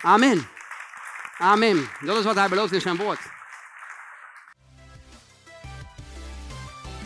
Amen. Amen. Dat is wat hij belooft in zijn woord.